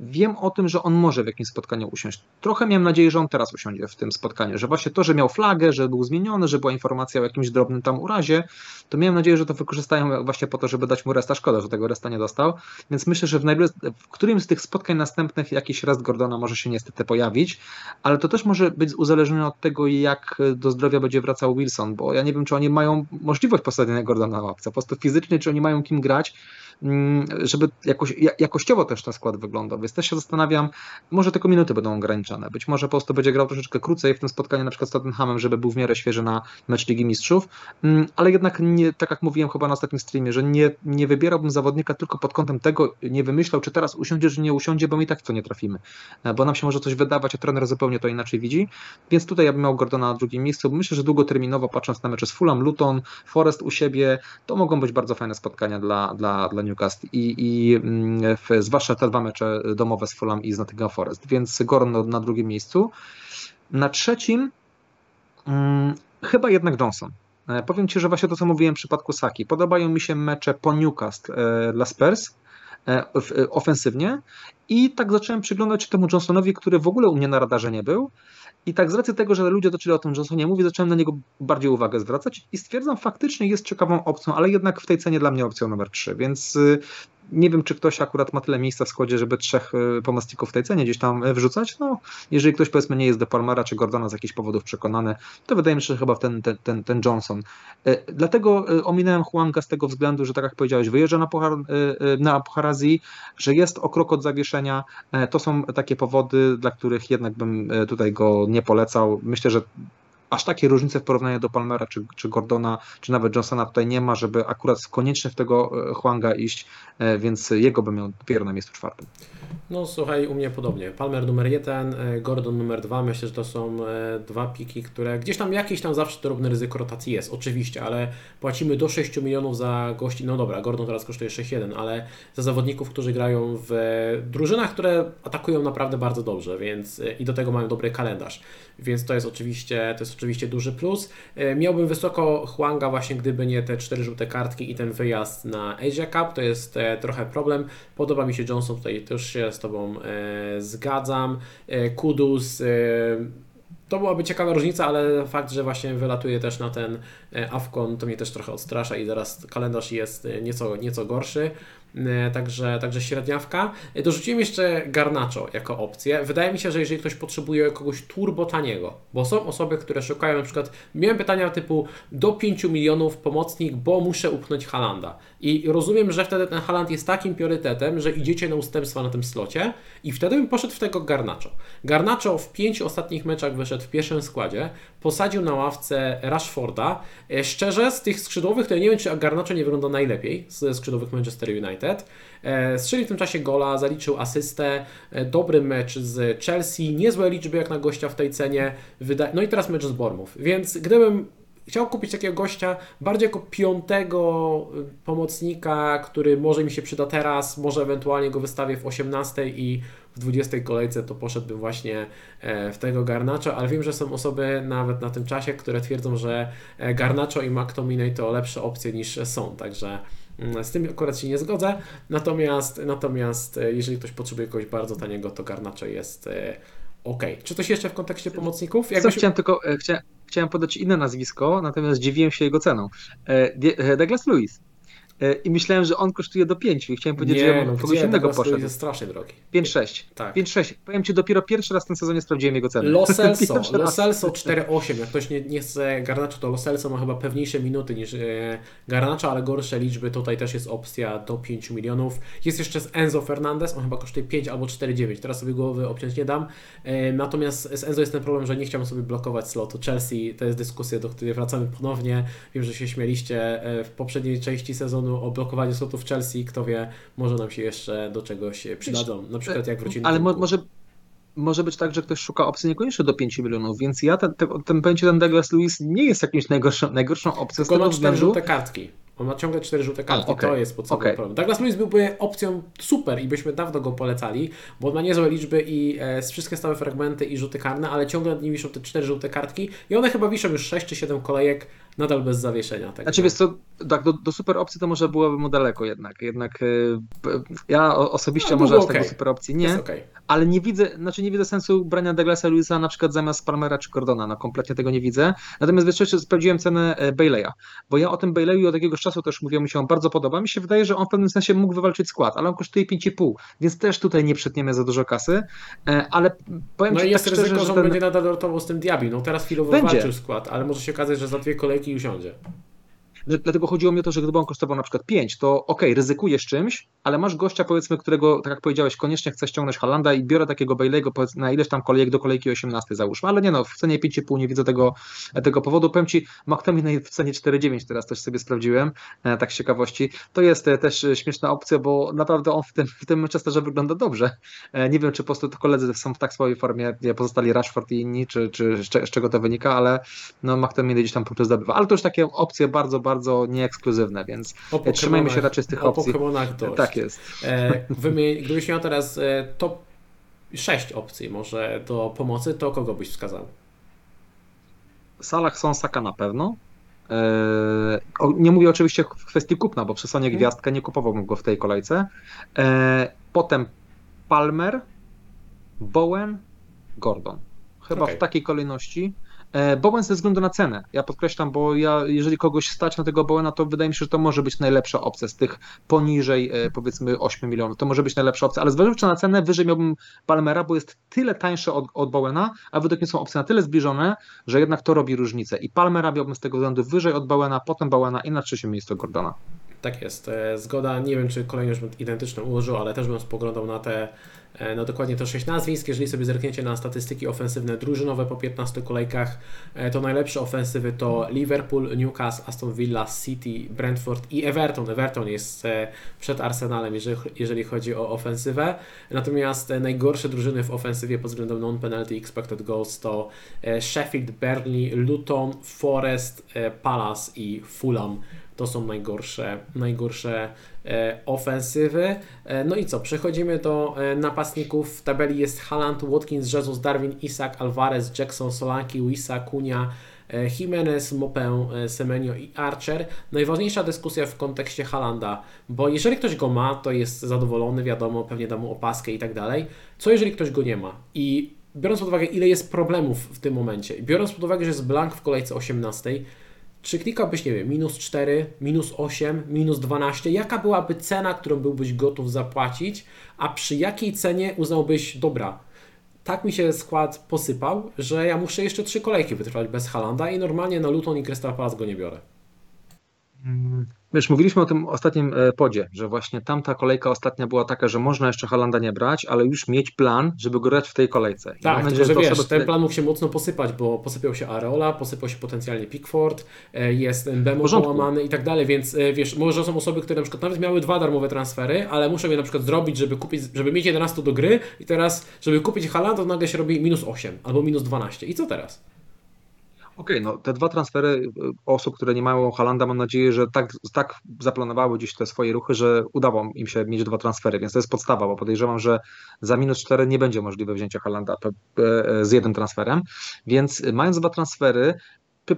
wiem o tym, że on może w jakimś spotkaniu usiąść. Trochę miałem nadzieję, że on teraz usiądzie w tym spotkaniu, że właśnie to, że miał flagę, że był zmieniony, że była informacja o jakimś drobnym tam urazie, to miałem nadzieję, że to wykorzystają właśnie po to, żeby dać mu resta. Szkoda, że tego resta nie dostał. Więc myślę, że w, w którymś z tych spotkań następnych jakiś rest Gordona może się niestety pojawić, ale to też może być uzależnione od tego, jak do zdrowia będzie wracał Wilson, bo ja nie wiem, czy oni mają możliwość posadzenia Gordona na ławce, po prostu fizycznie, czy oni mają kim grać Mm, żeby jakoś, jakościowo też ten skład wyglądał. Więc też się zastanawiam, może tylko minuty będą ograniczone. Być może po prostu będzie grał troszeczkę krócej w tym spotkaniu na przykład z Tottenhamem, żeby był w miarę świeży na mecz Ligi Mistrzów, mm, ale jednak nie, tak jak mówiłem chyba na ostatnim streamie, że nie, nie wybierałbym zawodnika tylko pod kątem tego, nie wymyślał, czy teraz usiądzie, czy nie usiądzie, bo my i tak w to nie trafimy. E, bo nam się może coś wydawać, a trener zupełnie to inaczej widzi. Więc tutaj ja bym miał Gordona na drugim miejscu. Myślę, że długoterminowo patrząc na mecze z Fulham, Luton, Forest u siebie, to mogą być bardzo fajne spotkania dla, dla, dla Newcastle i, i mm, zwłaszcza te dwa mecze domowe z Fulham i z Nottingham Forest, więc Gorn na drugim miejscu. Na trzecim hmm, chyba jednak Johnson. E, powiem Ci, że właśnie to, co mówiłem w przypadku Saki. Podobają mi się mecze po Newcastle e, dla Spurs e, ofensywnie i tak zacząłem przyglądać się temu Johnsonowi, który w ogóle u mnie na radarze nie był i tak z racji tego, że ludzie zaczęli o tym Johnsonie mówić, zacząłem na niego bardziej uwagę zwracać i stwierdzam, faktycznie jest ciekawą opcją, ale jednak w tej cenie dla mnie opcją numer 3, więc y, nie wiem, czy ktoś akurat ma tyle miejsca w składzie, żeby trzech y, pomocników w tej cenie gdzieś tam y, wrzucać. No, jeżeli ktoś powiedzmy nie jest do Palmera czy Gordona z jakichś powodów przekonany, to wydaje mi się, że chyba ten, ten, ten, ten Johnson. Dlatego ominąłem Huanga z tego względu, że tak jak powiedziałeś, wyjeżdża na, Puchar, na Puchar Azji, że jest o krok od zawieszenia. To są takie powody, dla których jednak bym tutaj go nie polecał. Myślę, że aż takiej różnicy w porównaniu do Palmera, czy, czy Gordona, czy nawet Johnsona tutaj nie ma, żeby akurat koniecznie w tego e, Huanga iść, e, więc jego bym miał dopiero na miejscu czwartym. No słuchaj, u mnie podobnie. Palmer numer jeden, e, Gordon numer dwa. Myślę, że to są dwa piki, które gdzieś tam jakieś tam zawsze drobne ryzyko rotacji jest, oczywiście, ale płacimy do 6 milionów za gości. No dobra, Gordon teraz kosztuje 6,1, ale za zawodników, którzy grają w drużynach, które atakują naprawdę bardzo dobrze, więc i do tego mają dobry kalendarz. Więc to jest oczywiście, to jest oczywiście duży plus. E, miałbym wysoko Huanga właśnie gdyby nie te cztery żółte kartki i ten wyjazd na Asia Cup, to jest e, trochę problem. Podoba mi się Johnson, tutaj też się z Tobą e, zgadzam. Kudus to byłaby ciekawa różnica, ale fakt, że właśnie wylatuje też na ten Afcon, to mnie też trochę odstrasza i zaraz kalendarz jest nieco, nieco gorszy. E, także, także średniawka. E, dorzuciłem jeszcze Garnacho jako opcję. Wydaje mi się, że jeżeli ktoś potrzebuje kogoś turbo taniego, bo są osoby, które szukają na przykład, miałem pytania typu do 5 milionów pomocnik, bo muszę upchnąć Halanda. I rozumiem, że wtedy ten Haland jest takim priorytetem, że idziecie na ustępstwa na tym slocie i wtedy bym poszedł w tego Garnacho. Garnacho w pięciu ostatnich meczach wyszedł w pierwszym składzie, posadził na ławce Rashforda. E, szczerze, z tych skrzydłowych to ja nie wiem, czy Garnacho nie wygląda najlepiej ze skrzydłowych Manchester United. E, strzelił w tym czasie gola, zaliczył asystę, e, dobry mecz z Chelsea, niezłe liczby jak na gościa w tej cenie. No i teraz mecz z Bournemouth. Więc gdybym chciał kupić takiego gościa bardziej jako piątego pomocnika, który może mi się przyda teraz, może ewentualnie go wystawię w 18 i w 20 kolejce to poszedłbym właśnie e, w tego Garnacza, ale wiem, że są osoby nawet na tym czasie, które twierdzą, że e, Garnaczo i McTominay to lepsze opcje niż są, także mm, z tym akurat się nie zgodzę. Natomiast, natomiast e, jeżeli ktoś potrzebuje kogoś bardzo taniego, to Garnaczo jest ok. Czy coś jeszcze w kontekście pomocników? Jakbyś... Co chciałem tylko, chciałem, chciałem podać inne nazwisko, natomiast zdziwiłem się jego ceną. Douglas Lewis. E, i myślałem, że on kosztuje do 5 i chciałem powiedzieć, nie, że ja no, kogoś innego poszedł. jest strasznie drogi. 5-6. Tak. 5-6. Powiem Ci, dopiero pierwszy raz w tym sezonie sprawdziłem jego cenę. Lo Celso, Lo Celso 4-8. Jak ktoś nie, nie chce Garnaczo, to Lo Celso ma chyba pewniejsze minuty niż e, Garnaczo, ale gorsze liczby. Tutaj też jest opcja do 5 milionów. Jest jeszcze z Enzo Fernandez, on chyba kosztuje 5 albo 4,9. Teraz sobie głowy obciąć nie dam. E, natomiast z Enzo jest ten problem, że nie chciałbym sobie blokować slotu Chelsea. To jest dyskusja, do której wracamy ponownie. Wiem, że się śmieliście e, w poprzedniej części sezonu o blokowaniu slotu w Chelsea, kto wie, może nam się jeszcze do czegoś przydadzą. Na przykład jak wrócimy. Ale mo może, może być tak, że ktoś szuka opcji niekoniecznie do 5 milionów, więc ja ten, ten, ten, Douglas Lewis nie jest jakimś najgorszą, najgorszą opcją. Tylko tego względu... żółte kartki. On ma ciągle cztery żółte kartki, A, okay. to jest podstawowy okay. problem. Douglas Lewis byłby opcją super i byśmy dawno go polecali, bo on ma niezłe liczby i e, wszystkie stałe fragmenty i rzuty karne, ale ciągle nad nim wiszą te cztery żółte kartki i one chyba wiszą już 6 czy 7 kolejek nadal bez zawieszenia. Tak znaczy, wiesz co, tak, do, do, super opcji to może byłoby mu daleko jednak. Jednak y, ja osobiście no, może aż okay. tego super opcji nie, okay. ale nie widzę, znaczy nie widzę sensu brania Douglasa Luisa na przykład zamiast Palmera czy Cordona, no kompletnie tego nie widzę. Natomiast wiesz, jeszcze sprawdziłem cenę e, Bayleya, bo ja o tym Bayleyu od jakiegoś czasu też mówiłem, mi się on bardzo podoba. Mi się wydaje, że on w pewnym sensie mógł wywalczyć skład, ale on kosztuje 5,5, więc też tutaj nie przytniemy za dużo kasy, e, ale powiem No i jest tak ryzyko, szczerze, że on ten... będzie nadal rotował z tym Diabi. No teraz chwilowo wywalczył skład, ale może się okazać, że za dwie kolejki usiądzie. Dlatego chodziło mi o to, że gdyby on kosztował na przykład 5, to ok, ryzykujesz czymś, ale masz gościa, powiedzmy, którego, tak jak powiedziałeś, koniecznie chcesz ściągnąć Halanda i biorę takiego Bailey'ego na ileś tam kolejek do kolejki 18 załóżmy, ale nie no, w cenie 5,5 nie widzę tego, tego powodu. Powiem Ci, McTominay w cenie 4,9 teraz też sobie sprawdziłem, e, tak z ciekawości. To jest e, też śmieszna opcja, bo naprawdę on w tym, w tym Manchesterze wygląda dobrze. E, nie wiem, czy po prostu to koledzy są w tak swojej formie, pozostali Rashford i inni, czy, czy z czego to wynika, ale no McTominay gdzieś tam punkty zdobywa. Ale to już takie opcje bardzo, bardzo bardzo nieekskluzywne, więc trzymajmy się raczej z tych opcji. O Tak jest. E, wymień, gdybyś miał teraz e, top 6 opcji może do pomocy, to kogo byś wskazał? Salah są Saka na pewno. E, nie mówię oczywiście w kwestii kupna, bo przy Sonie mhm. Gwiazdkę nie kupowałbym go w tej kolejce. E, potem Palmer, Bowen, Gordon. Chyba okay. w takiej kolejności. E, Bowen ze względu na cenę. Ja podkreślam, bo ja, jeżeli kogoś stać na tego Bowena, to wydaje mi się, że to może być najlepsza opcja z tych poniżej e, powiedzmy 8 milionów. To może być najlepsza opcja, ale zważywszy na cenę, wyżej miałbym Palmera, bo jest tyle tańszy od, od Bowena, a według mnie są opcje na tyle zbliżone, że jednak to robi różnicę. I Palmera miałbym z tego względu wyżej od Bowena, potem Bowena i na trzecim miejscu Gordona. Tak jest. E, zgoda. Nie wiem, czy kolejność bym identyczną ułożył, ale też bym spoglądał na te no dokładnie to 6 nazwisk. Jeżeli sobie zerkniecie na statystyki ofensywne drużynowe po 15 kolejkach, e, to najlepsze ofensywy to Liverpool, Newcastle, Aston Villa, City, Brentford i Everton. Everton jest przed Arsenalem, jeżeli, jeżeli chodzi o ofensywę. Natomiast najgorsze drużyny w ofensywie pod względem non-penalty expected goals to Sheffield, Burnley, Luton, Forest, Palace i Fulham to są najgorsze, najgorsze e, ofensywy. E, no i co? Przechodzimy do e, napastników. W tabeli jest Haaland, Watkins, Jesus, Darwin, Isak, Alvarez, Jackson, Solanki, Wisa, Kunia, Jimenez, Mopę, Semenio i Archer. Najważniejsza dyskusja w kontekście Halanda, bo jeżeli ktoś go ma, to jest zadowolony, wiadomo, pewnie da mu opaskę i tak dalej. Co jeżeli ktoś go nie ma? I biorąc pod uwagę, ile jest problemów w tym momencie, biorąc pod uwagę, że jest blank w kolejce 18, czy klikałbyś, nie wiem, minus 4, minus 8, minus 12? Jaka byłaby cena, którą byłbyś gotów zapłacić, a przy jakiej cenie uznałbyś, dobra, tak mi się skład posypał, że ja muszę jeszcze trzy kolejki wytrwać bez Halanda i normalnie na Luton i Crystal Palace go nie biorę. Mm, Wiesz, mówiliśmy o tym ostatnim e, podzie, że właśnie tamta kolejka ostatnia była taka, że można jeszcze Halanda nie brać, ale już mieć plan, żeby grać w tej kolejce. I tak, tylko, że wiesz, ten plan mógł się mocno posypać, bo posypiał się Areola, posypał się potencjalnie Pickford, e, jest Mbemo połamany i tak dalej, więc e, wiesz, może są osoby, które na przykład nawet miały dwa darmowe transfery, ale muszą je na przykład zrobić, żeby kupić, żeby mieć 11 do gry i teraz, żeby kupić Halanda, to nagle się robi minus 8 albo minus 12. I co teraz? Okej, okay, no te dwa transfery y, osób, które nie mają Halanda, mam nadzieję, że tak, tak zaplanowały dziś te swoje ruchy, że udało im się mieć dwa transfery, więc to jest podstawa, bo podejrzewam, że za minus 4 nie będzie możliwe wzięcie Halanda e, z jednym transferem, więc mając dwa transfery,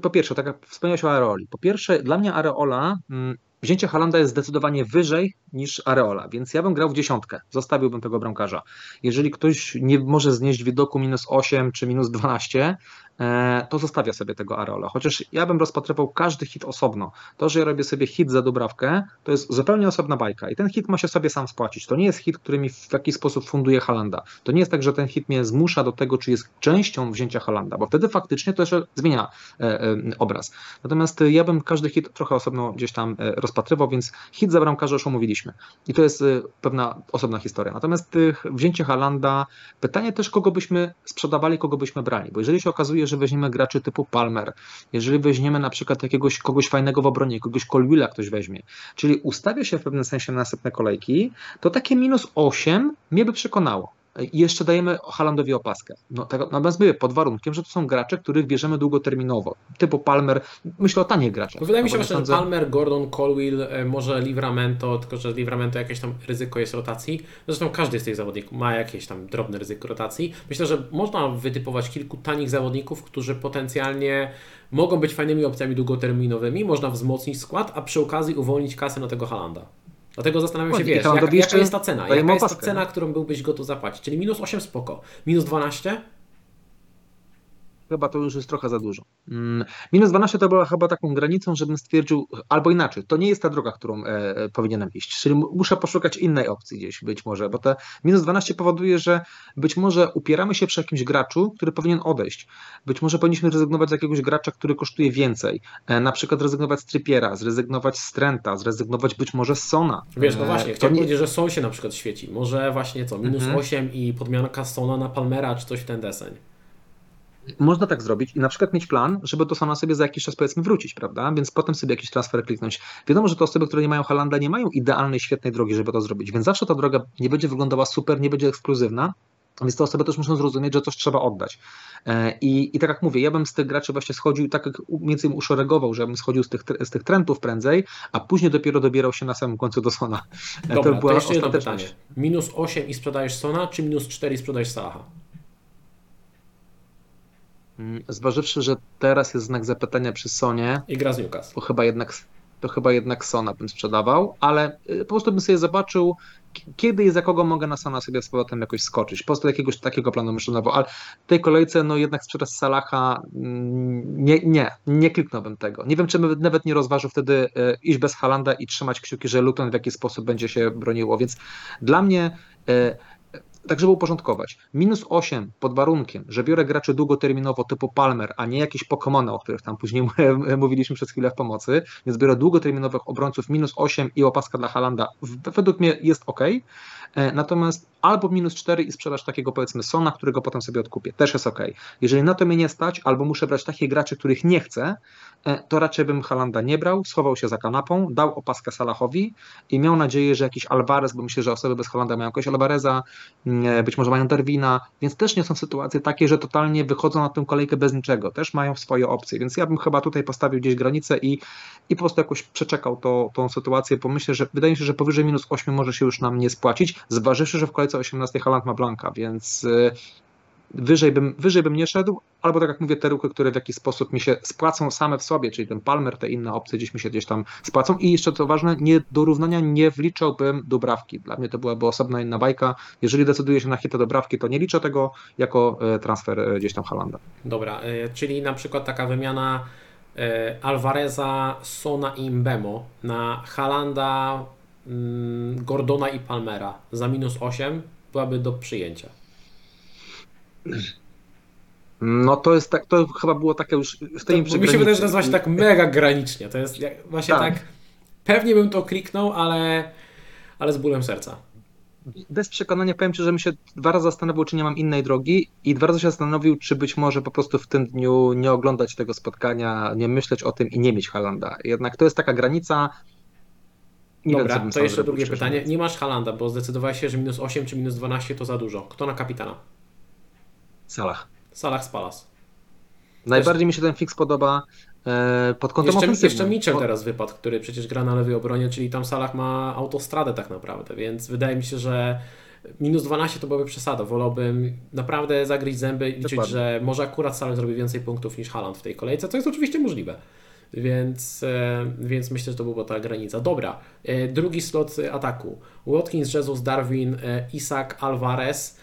po pierwsze, tak jak wspomniałeś o Areoli, po pierwsze dla mnie Areola mm, Wzięcie Halanda jest zdecydowanie wyżej niż Areola, więc ja bym grał w dziesiątkę, zostawiłbym tego bramkarza. Jeżeli ktoś nie może znieść widoku minus 8 czy minus 12, E, to zostawia sobie tego Areola. Chociaż ja bym rozpatrywał każdy hit osobno. To, że ja robię sobie hit za Dubrawkę, to jest zupełnie osobna bajka i ten hit ma się sobie sam spłacić. To nie jest hit, który mi w jakiś sposób funduje Halanda. To nie jest tak, że ten hit mnie zmusza do tego, czy jest częścią wzięcia Halanda, bo wtedy faktycznie to jeszcze zmienia e, e, obraz. Natomiast ja bym każdy hit trochę osobno gdzieś tam rozpatrywał, więc hit za bramkarza już omówiliśmy. I to jest pewna osobna historia. Natomiast wzięcie Halanda, pytanie też, kogo byśmy sprzedawali, kogo byśmy brali, bo jeżeli się okazuje, że weźmiemy graczy typu Palmer, jeżeli weźmiemy na przykład jakiegoś kogoś fajnego w obronie, kogoś Colwilla ktoś weźmie, czyli ustawia się w pewnym sensie na następne kolejki, to takie minus 8 mnie by przekonało. I jeszcze dajemy Halandowi opaskę. No, tak, natomiast mówię, pod warunkiem, że to są gracze, których bierzemy długoterminowo. Typu Palmer, myślę o tanich graczach. No, wydaje mi się, że sądzę... Palmer, Gordon, Colwill, e, może Livramento, tylko że Livramento jakieś tam ryzyko jest rotacji. Zresztą każdy z tych zawodników ma jakieś tam drobne ryzyko rotacji. Myślę, że można wytypować kilku tanich zawodników, którzy potencjalnie mogą być fajnymi opcjami długoterminowymi. Można wzmocnić skład, a przy okazji uwolnić kasę na tego Halanda. Dlatego zastanawiam się, wiesz, jak, jaka jest ta cena? Jaka jest ta cena, którą byłbyś gotów zapłacić? Czyli minus 8 spoko. Minus 12? Chyba to już jest trochę za dużo. Mm, minus 12 to była chyba taką granicą, żebym stwierdził, albo inaczej, to nie jest ta droga, którą e, e powinienem iść. Czyli muszę poszukać innej opcji gdzieś być może, bo te minus 12 powoduje, że być może upieramy się przy jakimś graczu, który powinien odejść. Być może powinniśmy rezygnować z jakiegoś gracza, który kosztuje więcej. E, na przykład zrezygnować z Trypiera, zrezygnować z Trenta, zrezygnować być może z Sona. Wiesz, no e, właśnie, e, chciałem nie... powiedzieć, że Son się na przykład świeci. Może właśnie co, minus mhm. 8 i podmianka Sona na Palmera, czy coś w ten deseń. Można tak zrobić i na przykład mieć plan, żeby do Sana sobie za jakiś czas powiedzmy wrócić, prawda? Więc potem sobie jakiś transfer kliknąć. Wiadomo, że te osoby, które nie mają Halanda, nie mają idealnej, świetnej drogi, żeby to zrobić, więc zawsze ta droga nie będzie wyglądała super, nie będzie ekskluzywna, więc te osoby też muszą zrozumieć, że coś trzeba oddać. E, I, I tak jak mówię, ja bym z tych graczy właśnie schodził, tak jak między innymi uszeregował, że ja bym schodził z tych, z tych trendów prędzej, a później dopiero dobierał się na samym końcu do Sona. E, Dobra, to była to jeszcze jedno pytanie. Minus 8 i sprzedajesz Sona, czy minus 4 i sprzedajesz Salaha? Mm, zważywszy, że teraz jest znak zapytania przy Sonie. I gra z Newcastle. To chyba jednak, to chyba jednak Sona bym sprzedawał, ale y, po prostu bym sobie zobaczył, kiedy i za kogo mogę na Sona sobie z powrotem jakoś skoczyć. Po prostu jakiegoś takiego planu myślowego, ale w tej kolejce no jednak sprzedaż Salaha mm, nie, nie, nie kliknąłbym tego. Nie wiem, czy nawet nie rozważył wtedy y, iść bez Halanda i trzymać kciuki, że Luton w jakiś sposób będzie się broniło, więc dla mnie y, tak żeby uporządkować. Minus 8 pod warunkiem, że biorę graczy długoterminowo typu Palmer, a nie jakieś Pokemony, o których tam później mówiliśmy przez chwilę w pomocy, więc biorę długoterminowych obrońców minus 8 i opaska dla Halanda. Według mnie jest ok. E, natomiast albo minus 4 i sprzedaż takiego powiedzmy Sona, którego potem sobie odkupię. Też jest ok. Jeżeli na to mnie nie stać, albo muszę brać takich graczy, których nie chcę, e, to raczej bym Halanda nie brał, schował się za kanapą, dał opaskę Salahowi i miał nadzieję, że jakiś Alvarez, bo myślę, że osoby bez Halanda mają jakoś Alvareza, mm, być może mają Darwina, więc też nie są sytuacje takie, że totalnie wychodzą na tę kolejkę bez niczego. Też mają swoje opcje, więc ja bym chyba tutaj postawił gdzieś granicę i, i po prostu jakoś przeczekał to, tą sytuację, bo myślę, że wydaje mi się, że powyżej minus 8 może się już nam nie spłacić, zważywszy, że w kolejce 18 Haland ma Blanka, więc y, wyżej bym, wyżej bym nie szedł, albo tak jak mówię, te ruchy, które w jakiś sposób mi się spłacą same w sobie, czyli ten Palmer, te inne opcje gdzieś mi się gdzieś tam spłacą i jeszcze co ważne, nie, do równania nie wliczałbym dobrawki. Dla mnie to byłaby osobna inna bajka. Jeżeli decyduję się na hitę dobrawki, to nie liczę tego jako e, transfer e, gdzieś tam Halanda. Dobra, e, czyli na przykład taka wymiana Alvareza, Sona i Mbemo na Halanda, Gordona i Palmera za minus 8 byłaby do przyjęcia. No to jest tak, to chyba było takie już w tej Mi się wydaje, że jest właśnie tak mega granicznie. To jest właśnie tak. tak pewnie bym to kliknął, ale, ale z bólem serca. Bez przekonania powiem Ci, że mi się dwa razy zastanowił, czy nie mam innej drogi i dwa razy się zastanowił, czy być może po prostu w tym dniu nie oglądać tego spotkania, nie myśleć o tym i nie mieć Halanda. Jednak to jest taka granica. Dobra, to jeszcze drugie pytanie. Nie masz Halanda, bo zdecydowałeś się, że minus 8 czy minus 12 to za dużo. Kto na kapitana? Salah. Salah z Palas. Najbardziej mi się ten fix podoba e, pod kątem jeszcze, ofensywnym. Jeszcze Mitchell teraz wypadł, który przecież gra na lewej obronie, czyli tam Salah ma autostradę tak naprawdę, więc wydaje mi się, że minus 12 to byłaby przesada. Wolałbym naprawdę zagryźć zęby i liczyć, Dokładnie. że może akurat Salah zrobi więcej punktów niż Haaland w tej kolejce, co jest oczywiście możliwe. Więc, e, więc myślę, że to była ta granica. Dobra, e, drugi slot ataku. Watkins, Jesus, Darwin, e, Isak, Alvarez.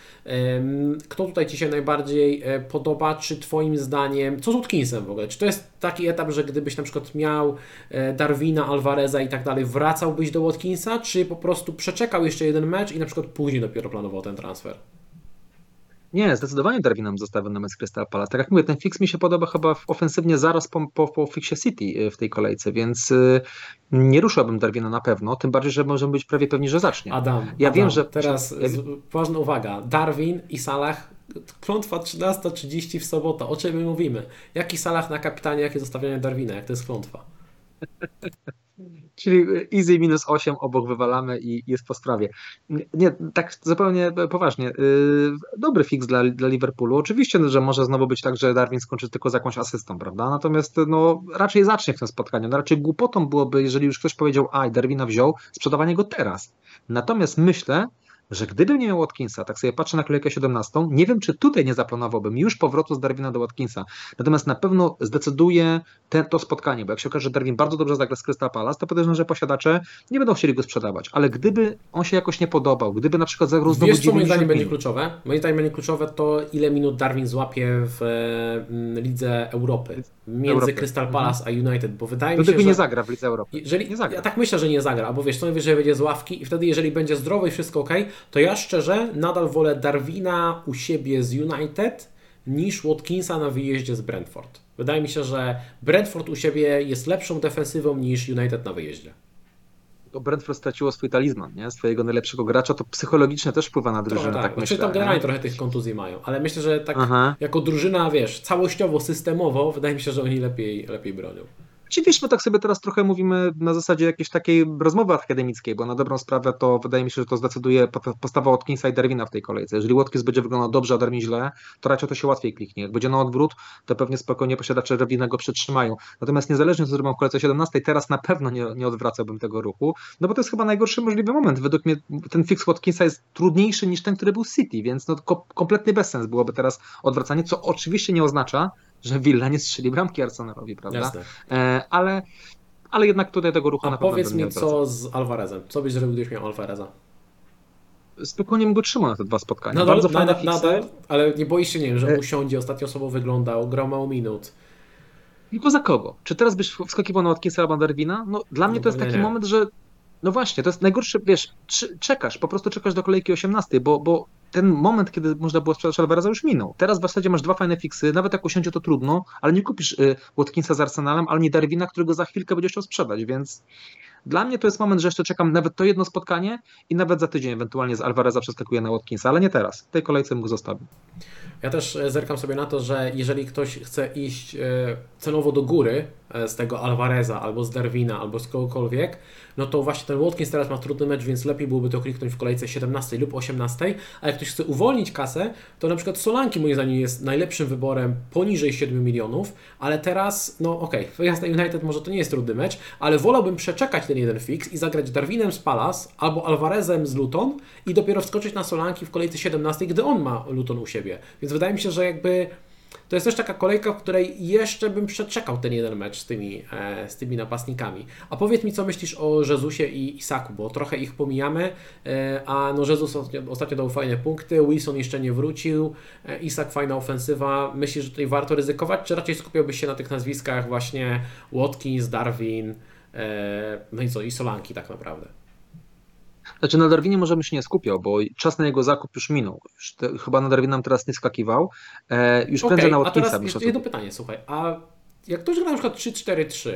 Kto tutaj Ci się najbardziej podoba? Czy Twoim zdaniem, co z Watkinsem w ogóle? Czy to jest taki etap, że gdybyś na przykład miał Darwina, Alvareza i tak dalej, wracałbyś do Watkinsa, czy po prostu przeczekał jeszcze jeden mecz i na przykład później dopiero planował ten transfer? Nie, zdecydowanie Darwinem zostawiam na mecz Crystal Palace. Tak jak mówię, ten fix mi się podoba chyba ofensywnie zaraz po, po, po fixie City y, w tej kolejce, więc y, nie ruszałbym Darwina na pewno, tym bardziej, że możemy być prawie pewni, że zacznie. Adam, ja Adam, wiem, że... Teraz ja... ważna uwaga, Darwin i Salah klątwa 13.30 w sobotę, o czym my mówimy? Jaki Salah na kapitanie, jakie zostawianie Darwina, jak to jest klątwa? Czyli easy minus 8 obok wywalamy i jest po sprawie. Nie, tak zupełnie poważnie. Y, dobry fix dla, dla Liverpoolu. Oczywiście, że może znowu być tak, że Darwin skończy tylko z jakąś asystą, prawda? Natomiast no, raczej zacznie w tym spotkaniu. No, raczej głupotą byłoby, jeżeli już ktoś powiedział, a Darwina wziął, sprzedawanie go teraz. Natomiast myślę, że gdybym nie miał Watkinsa, tak sobie patrzę na kolejkę 17, nie wiem, czy tutaj nie zaplanowałbym już powrotu z Darwina do Watkinsa. Natomiast na pewno zdecyduje ten, to spotkanie, bo jak się okaże, że Darwin bardzo dobrze zagra z Crystal Palace, to podejrzewam, że posiadacze nie będą chcieli go sprzedawać. Ale gdyby on się jakoś nie podobał, gdyby na przykład zagrał znowu Wiesz, co moim zdaniem będzie kluczowe? Moim zdaniem będzie kluczowe to, ile minut Darwin złapie w mm, Lidze Europy między Europy. Crystal mhm. Palace a United, bo wydaje mi się, że... nie zagra w Lidze Europy. Jeżeli, nie zagra. Ja tak myślę, że nie zagra, bo wiesz, co najwyżej będzie z ławki i wtedy jeżeli będzie zdrowy i wszystko ok, to ja szczerze nadal wolę Darwina u siebie z United niż Watkinsa na wyjeździe z Brentford. Wydaje mi się, że Brentford u siebie jest lepszą defensywą niż United na wyjeździe. Brentford straciło swój talizman, nie? swojego najlepszego gracza, to psychologicznie też wpływa na drużynę, trochę tak, tak myślę. tam generalnie trochę tych kontuzji mają, ale myślę, że tak Aha. jako drużyna, wiesz, całościowo, systemowo, wydaje mi się, że oni lepiej, lepiej bronią. Oczywiście my tak sobie teraz trochę mówimy na zasadzie jakiejś takiej rozmowy akademickiej, bo na dobrą sprawę to wydaje mi się, że to zdecyduje postawa Watkinsa i Darwina w tej kolejce. Jeżeli Watkins będzie wyglądał dobrze, a Darwin źle, to raczej to się łatwiej kliknie. Jak będzie na odwrót, to pewnie spokojnie posiadacze Darwina go przetrzymają. Natomiast niezależnie co zrobią w kolejce 17, teraz na pewno nie, nie odwracałbym tego ruchu, no bo to jest chyba najgorszy możliwy moment. Według mnie ten fix Watkinsa jest trudniejszy niż ten, który był City, więc no, kompletny bezsens byłoby teraz odwracanie, co oczywiście nie oznacza, że Villa nie strzeli bramki Arsenalowi, prawda? Jasne. E, ale, ale jednak tutaj tego ruchu A na pewno powiedz mi, co z Alvarezem? Co byś zrobił, gdybyś miał Alvareza? Spokojnie bym go trzymał na te dwa spotkania. Nadal, Bardzo fajne nadal, nadal, ale nie boisz się, nie wiem, że e- usiądzie, ostatnio osobą wyglądał, grał mało minut. Tylko za kogo? Czy teraz byś wskakiwał na Watkinsa albo Darwina? No dla mnie no, to jest taki nie. moment, że no właśnie, to jest najgorsze, wiesz, czekasz, po prostu czekasz do kolejki 18, bo, bo ten moment, kiedy można było sprzedać Alvareza już minął. Teraz w zasadzie masz dwa fajne fiksy, nawet jak usiądzie to trudno, ale nie kupisz y, Watkinsa z Arsenalem, ale nie Darwina, którego za chwilkę będziesz chciał sprzedać, więc dla mnie to jest moment, że jeszcze czekam nawet to jedno spotkanie i nawet za tydzień ewentualnie z Alvareza przeskakuję na Watkinsa, ale nie teraz. W tej kolejce bym go zostawił. Ja też e, zerkam sobie na to, że jeżeli ktoś chce iść e, cenowo do góry e, z tego Alvareza albo z Darwina albo z kogokolwiek, no to właśnie ten Watkins teraz ma trudny mecz, więc lepiej byłoby to kliknąć w kolejce 17 lub 18, a jak ktoś chce uwolnić kasę, to na przykład Solanki moim zdaniem jest najlepszym wyborem poniżej 7 milionów, ale teraz, no okej, okay, na United może to nie jest trudny mecz, ale wolałbym przeczekać ten jeden fix i zagrać Darwinem z Palace albo Alvarezem z Luton i dopiero wskoczyć na Solanki w kolejce 17, gdy on ma Luton u siebie. Więc wydaje mi się, że jakby to jest też taka kolejka, w której jeszcze bym przeczekał ten jeden mecz z tymi, e, z tymi napastnikami. A powiedz mi, co myślisz o Jezusie i Isaku, bo trochę ich pomijamy, e, a no Jezus ostatnio, ostatnio dał fajne punkty, Wilson jeszcze nie wrócił, e, Isak fajna ofensywa. Myślisz, że tutaj warto ryzykować, czy raczej skupiałbyś się na tych nazwiskach właśnie Watkins, Darwin, no i co, i Solanki tak naprawdę? Znaczy na Darwinie możemy się nie skupiał, bo czas na jego zakup już minął. Już te, chyba na Darwina teraz nie skakiwał. E, już okay, prędzej na Watkinsa. A teraz jeszcze jedno pytanie, słuchaj. A jak ktoś gra na przykład 3-4-3,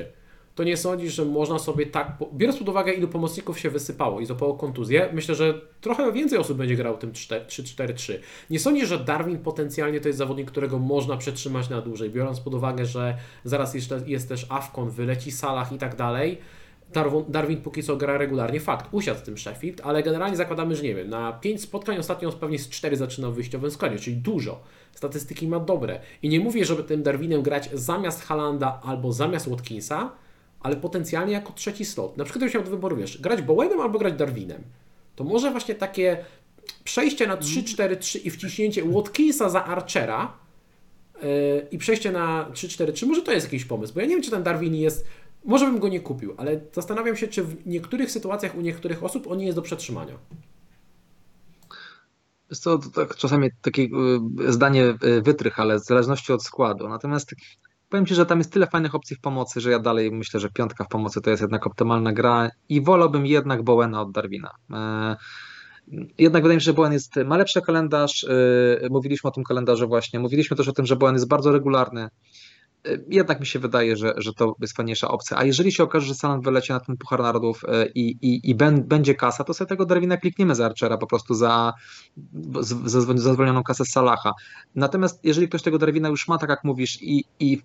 to nie sądzisz, że można sobie tak, biorąc pod uwagę ilu pomocników się wysypało i złapało kontuzję, myślę, że trochę więcej osób będzie grało tym 3-4-3. Nie sądzisz, że Darwin potencjalnie to jest zawodnik, którego można przetrzymać na dłużej, biorąc pod uwagę, że zaraz jeszcze jest też Afkon, wyleci Salah i tak dalej. Darwin póki co gra regularnie, fakt, usiadł z tym Sheffield, ale generalnie zakładamy, że nie wiem, na 5 spotkań ostatnio pewnie z 4 zaczynał w wyjściowym składzie, czyli dużo. Statystyki ma dobre. I nie mówię, żeby tym Darwinem grać zamiast Halanda albo zamiast Watkinsa, ale potencjalnie jako trzeci slot. Na przykład gdybyś miał do wyboru, wiesz, grać Bowenem albo grać Darwinem. To może właśnie takie przejście na 3-4-3 i wciśnięcie Watkinsa za Archera yy, i przejście na 3-4-3, może to jest jakiś pomysł, bo ja nie wiem, czy ten Darwin jest może bym go nie kupił, ale zastanawiam się, czy w niektórych sytuacjach u niektórych osób on nie jest do przetrzymania. Jest to, to tak, czasami takie y, zdanie y, wytrych, ale w zależności od składu. Natomiast powiem Ci, że tam jest tyle fajnych opcji w pomocy, że ja dalej myślę, że piątka w pomocy to jest jednak optymalna gra i wolałbym jednak Bowena od Darwina. E, jednak wydaje mi się, że Bowen jest, ma lepszy kalendarz. Y, mówiliśmy o tym kalendarzu właśnie. Mówiliśmy też o tym, że Bowen jest bardzo regularny jednak mi się wydaje, że, że to jest fajniejsza opcja. A jeżeli się okaże, że Salan wyleci na ten Puchar Narodów e, i, i, i będzie kasa, to sobie tego Darwina klikniemy za Archera po prostu za, za, za zwolnioną kasę z Salaha. Natomiast jeżeli ktoś tego Darwina już ma, tak jak mówisz, i, i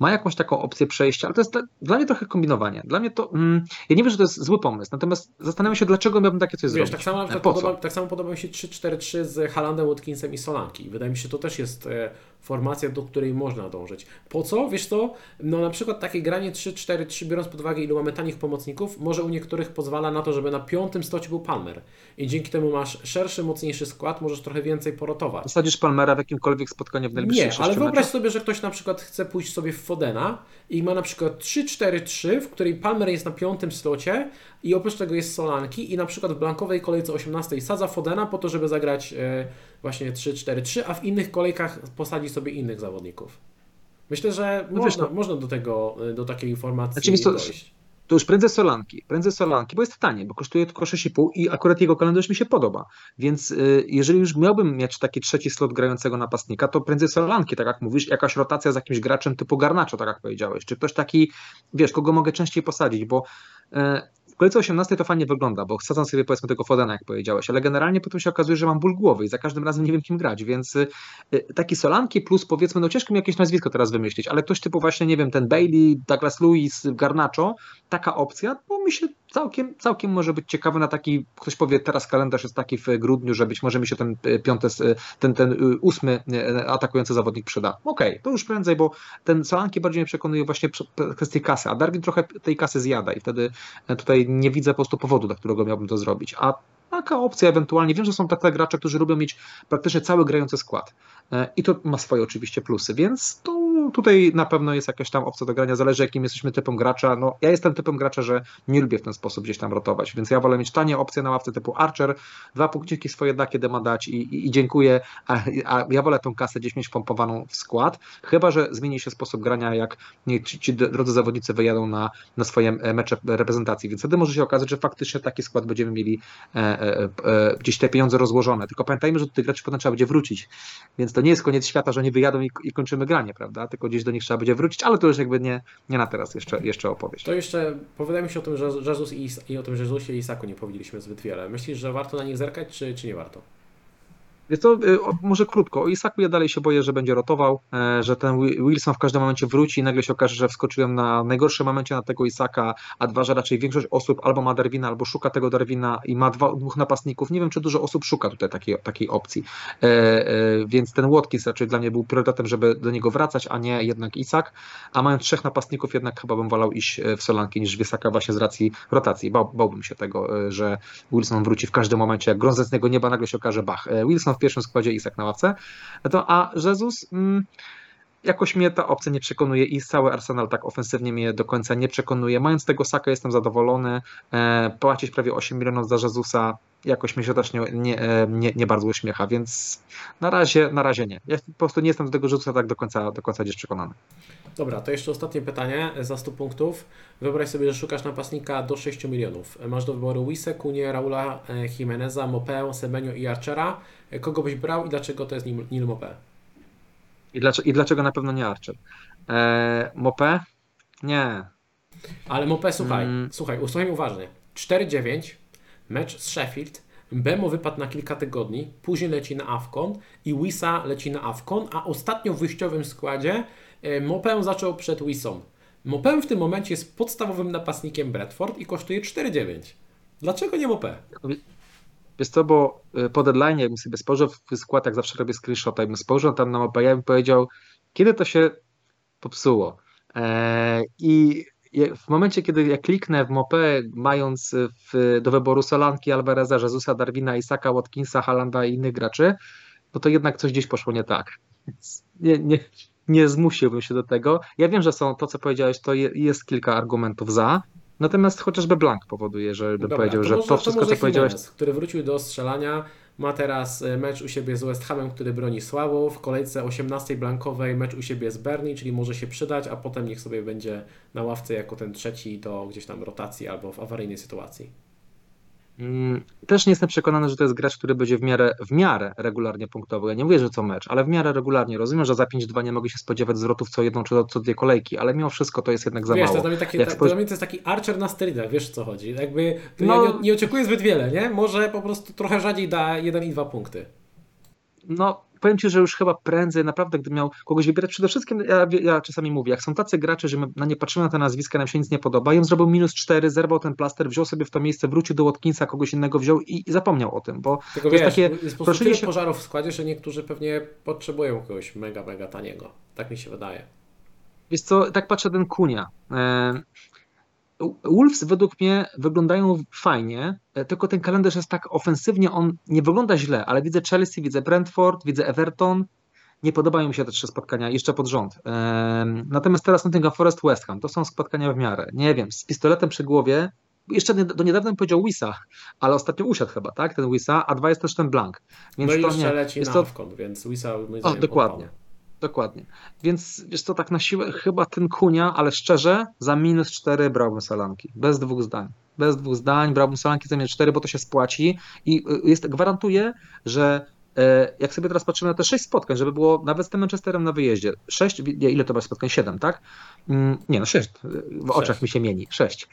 ma jakąś taką opcję przejścia, ale to jest dla mnie trochę kombinowanie. Dla mnie to, mm, ja nie wiem, że to jest zły pomysł, natomiast zastanawiam się, dlaczego miałbym takie coś Wiesz, zrobić. Tak samo, e, podoba, tak samo podoba mi się 3-4-3 z Halandem, Watkinsem i Solanki. Wydaje mi się, że to też jest e, formacja, do której można dążyć. Po co? Wiesz co? No na przykład takie granie 3-4-3, biorąc pod uwagę ilu mamy tanich pomocników, może u niektórych pozwala na to, żeby na piątym stocie był Palmer. I dzięki temu masz szerszy, mocniejszy skład, możesz trochę więcej porotować. Wsadzisz Palmera w jakimkolwiek spotkaniu w najbliższych Nie, ale wyobraź sobie, że ktoś na przykład chce pójść sobie w Fodena i ma na przykład 3-4-3, w której Palmer jest na piątym slocie i oprócz tego jest Solanki i na przykład w blankowej kolejce 18 sadza Fodena po to, żeby zagrać e, właśnie 3-4-3, a w innych kolejkach posadzi sobie innych zawodników. Myślę, że no można, wiesz, no, można do tego, e, do takiej informacji znaczy, dojść. To już prędzej Solanki, prędzej Solanki, bo jest tanie, bo kosztuje tylko 6,5 i akurat jego kalendarz mi się podoba. Więc y, jeżeli już miałbym mieć taki trzeci slot grającego napastnika, to prędzej Solanki, tak jak mówisz, jakaś rotacja z jakimś graczem typu Garnaczo, tak jak powiedziałeś, czy ktoś taki, wiesz, kogo mogę częściej posadzić, bo kolejce 18 to fajnie wygląda, bo wsadzam sobie powiedzmy tego Fodena, jak powiedziałeś, ale generalnie potem się okazuje, że mam ból głowy i za każdym razem nie wiem kim grać, więc y, taki Solanki plus powiedzmy, no ciężko mi jakieś nazwisko teraz wymyślić, ale ktoś typu właśnie, nie wiem, ten Bailey, Douglas Lewis, Garnacho, taka opcja, bo mi się całkiem, całkiem może być ciekawy na taki, ktoś powie, teraz kalendarz jest taki w grudniu, że być może mi się ten y, piąty, y, ten, ten ósmy atakujący zawodnik przyda. Okej, okay, to już prędzej, bo ten Solanki bardziej mnie przekonuje właśnie kwestię kasy, a Darwin trochę tej kasy zjada i wtedy tutaj nie widzę po prostu powodu, dla którego miałbym to zrobić. A taka opcja ewentualnie, wiem, że są takie gracze, którzy lubią mieć praktycznie cały grający skład. E, I to ma swoje oczywiście plusy, więc to tutaj na pewno jest jakaś tam opcja do grania, zależy jakim jesteśmy typem gracza. No, ja jestem typem gracza, że nie lubię w ten sposób gdzieś tam rotować, więc ja wolę mieć tanie opcje na ławce typu Archer, dwa punkciki swoje da, kiedy ma dać i, i, i dziękuję, a, a, ja wolę tą kasę gdzieś mieć pompowaną w skład, chyba, że zmieni się sposób grania, jak nie, ci, ci drodzy zawodnicy wyjadą na, na swoje e, mecze reprezentacji, więc wtedy może się okazać, że faktycznie taki skład będziemy mieli e, e, e, gdzieś te pieniądze rozłożone, tylko pamiętajmy, że do tych graczy potem trzeba będzie wrócić, więc to nie jest koniec świata, że oni wyjadą i, i kończymy granie, prawda, tylko gdzieś do nich trzeba będzie wrócić, ale to już jakby nie, nie na teraz jeszcze, jeszcze opowieść. To jeszcze powiadajmy się o tym, Jezus i, i o tym Jezusie i Isaku nie powiedzieliśmy zbyt wiele. Myślisz, że warto na nich zerkać, czy, czy nie warto? Więc to y, może krótko. O Isaku ja dalej się boję, że będzie rotował, e, że ten Wilson w każdym momencie wróci i nagle się okaże, że wskoczyłem na najgorszym momencie na tego Isaka, a dwa, że raczej większość osób albo ma Darwina, albo szuka tego Darwina i ma dwa, dwóch napastników. Nie wiem, czy dużo osób szuka tutaj takiej, takiej opcji. E, e, więc ten Watkins raczej dla mnie był priorytetem, żeby do niego wracać, a nie jednak Isak. A mając trzech napastników, jednak chyba bym wolał iść w Solanki niż w Isaka właśnie z racji rotacji. Bał, bałbym się tego, że Wilson wróci w każdym momencie, jak niego nieba nagle się okaże, bach. Wilson pierwszym składzie Isak na ławce, to, a Jezus mm, jakoś mnie ta opcja nie przekonuje i cały Arsenal tak ofensywnie mnie do końca nie przekonuje. Mając tego Saka jestem zadowolony, e, płacić prawie 8 milionów za Jezusa jakoś mi się też nie, nie, e, nie, nie, bardzo uśmiecha, więc na razie, na razie nie. Ja po prostu nie jestem do tego Jezusa tak do końca, do końca gdzieś przekonany. Dobra, to jeszcze ostatnie pytanie za 100 punktów. Wyobraź sobie, że szukasz napastnika do 6 milionów. Masz do wyboru Wise, Kunie, Raula, e, Jimeneza, Mopę, Semenio i Archera. Kogo byś brał i dlaczego to jest Nil Mopę? I dlaczego, I dlaczego na pewno nie Archer? Eee, Mopę? Nie. Ale Mopé, słuchaj, Mm. słuchaj, usłuchaj uważnie. 4-9, mecz z Sheffield, Bemo wypadł na kilka tygodni, później leci na Afcon i Wisa leci na Afcon, a ostatnio w wyjściowym składzie e, Mopę zaczął przed Wisą. Mopę w tym momencie jest podstawowym napastnikiem Bradford i kosztuje 4-9. Dlaczego nie Mopé? Wiesz co, bo y, po deadline, jakbym sobie spojrzał w skład, jak zawsze robię screenshota, jakbym spojrzał tam na mapę, ja bym powiedział, kiedy to się popsuło. Eee, I w momencie, kiedy ja kliknę w mopę, mając w, do wyboru Solanki, Alvareza, Jezusa, Darwina, Isaka, Watkinsa, Halanda i innych graczy, no to jednak coś gdzieś poszło nie tak. Nie, nie, nie zmusiłbym się do tego. Ja wiem, że są to, co powiedziałeś, to je, jest kilka argumentów za, natomiast chociażby Blank powoduje, że bym Dobra, powiedział, że może- to wszystko, może co powiedziałeś, Jimenez, który wrócił do strzelania, ma teraz e, mecz u siebie z West Hamem, który broni słabo. W kolejce 18 blankowej mecz u siebie z Bernie, czyli może się przydać, a potem niech sobie będzie na ławce jako ten trzeci do gdzieś tam rotacji albo w awaryjnej sytuacji. Mm, Też nie jestem przekonany, że to jest gracz, który będzie w miarę, w miarę regularnie punktowy. Ja nie mówię, że co mecz, ale w miarę regularnie. Rozumiem, że za 5-2 nie mogę się spodziewać zwrotów co jedną czy co dwie kolejki, ale mimo wszystko to jest jednak za wiesz, to mało. jest dla mnie, taki, ta, to jest taki Archer na sterydach, wiesz o co chodzi. Jakby to No- ja nie, nie oczekuję zbyt wiele, nie? Może po prostu trochę rzadziej da 1 i 2 punkty. No, powiem Ci, że już chyba prędzej, naprawdę, gdybym miał kogoś wybierać, przede wszystkim ja, ja czasami mówię, jak są tacy gracze, że my na nie patrzymy na te nazwiska, nam się nic nie podoba, on zrobił minus 4, zerwał ten plaster, wziął sobie w to miejsce, wrócił do Watkinsa, kogoś innego wziął i, i zapomniał o tym, bo Tylko To jest wiesz, takie jest po prostu się- pożarów w składzie, że niektórzy pewnie potrzebują kogoś mega, mega taniego. Tak mi się wydaje. Wiesz co, tak patrzę ten Kunia. Wolves według mnie wyglądają fajnie, e, tylko ten kalendarz jest tak ofensywnie, on nie wygląda źle, ale widzę Chelsea, widzę Brentford, widzę Everton. Nie podobają mi się te trzy spotkania jeszcze pod rząd. Natomiast teraz Nottingham Forest, West Ham, to są spotkania w miarę. Nie wiem, z pistoletem przy głowie. Jeszcze do niedawna powiedział Wisa, ale ostatnio usiadł chyba, tak? Ten Wisa, a dwa jest też ten Blank. Więc no i to jeszcze nie. leci Jest to- Afcon, więc Wisa moim O, dokładnie. Dokładnie. Więc wiesz co, tak na siłę chyba ten Kunia, ale szczerze, za minus 4 brałbym Solanki. Bez dwóch zdań. Bez dwóch zdań brałbym Solanki za minus 4, bo to się spłaci i y, jest, gwarantuję, że jak sobie teraz patrzymy na te 6 spotkań, żeby było nawet z tym Manchesterem na wyjeździe. 6, ile to będzie spotkań? 7, tak? Mm, Nie, no 6. W oczach Sześć. mi się mieni. 6.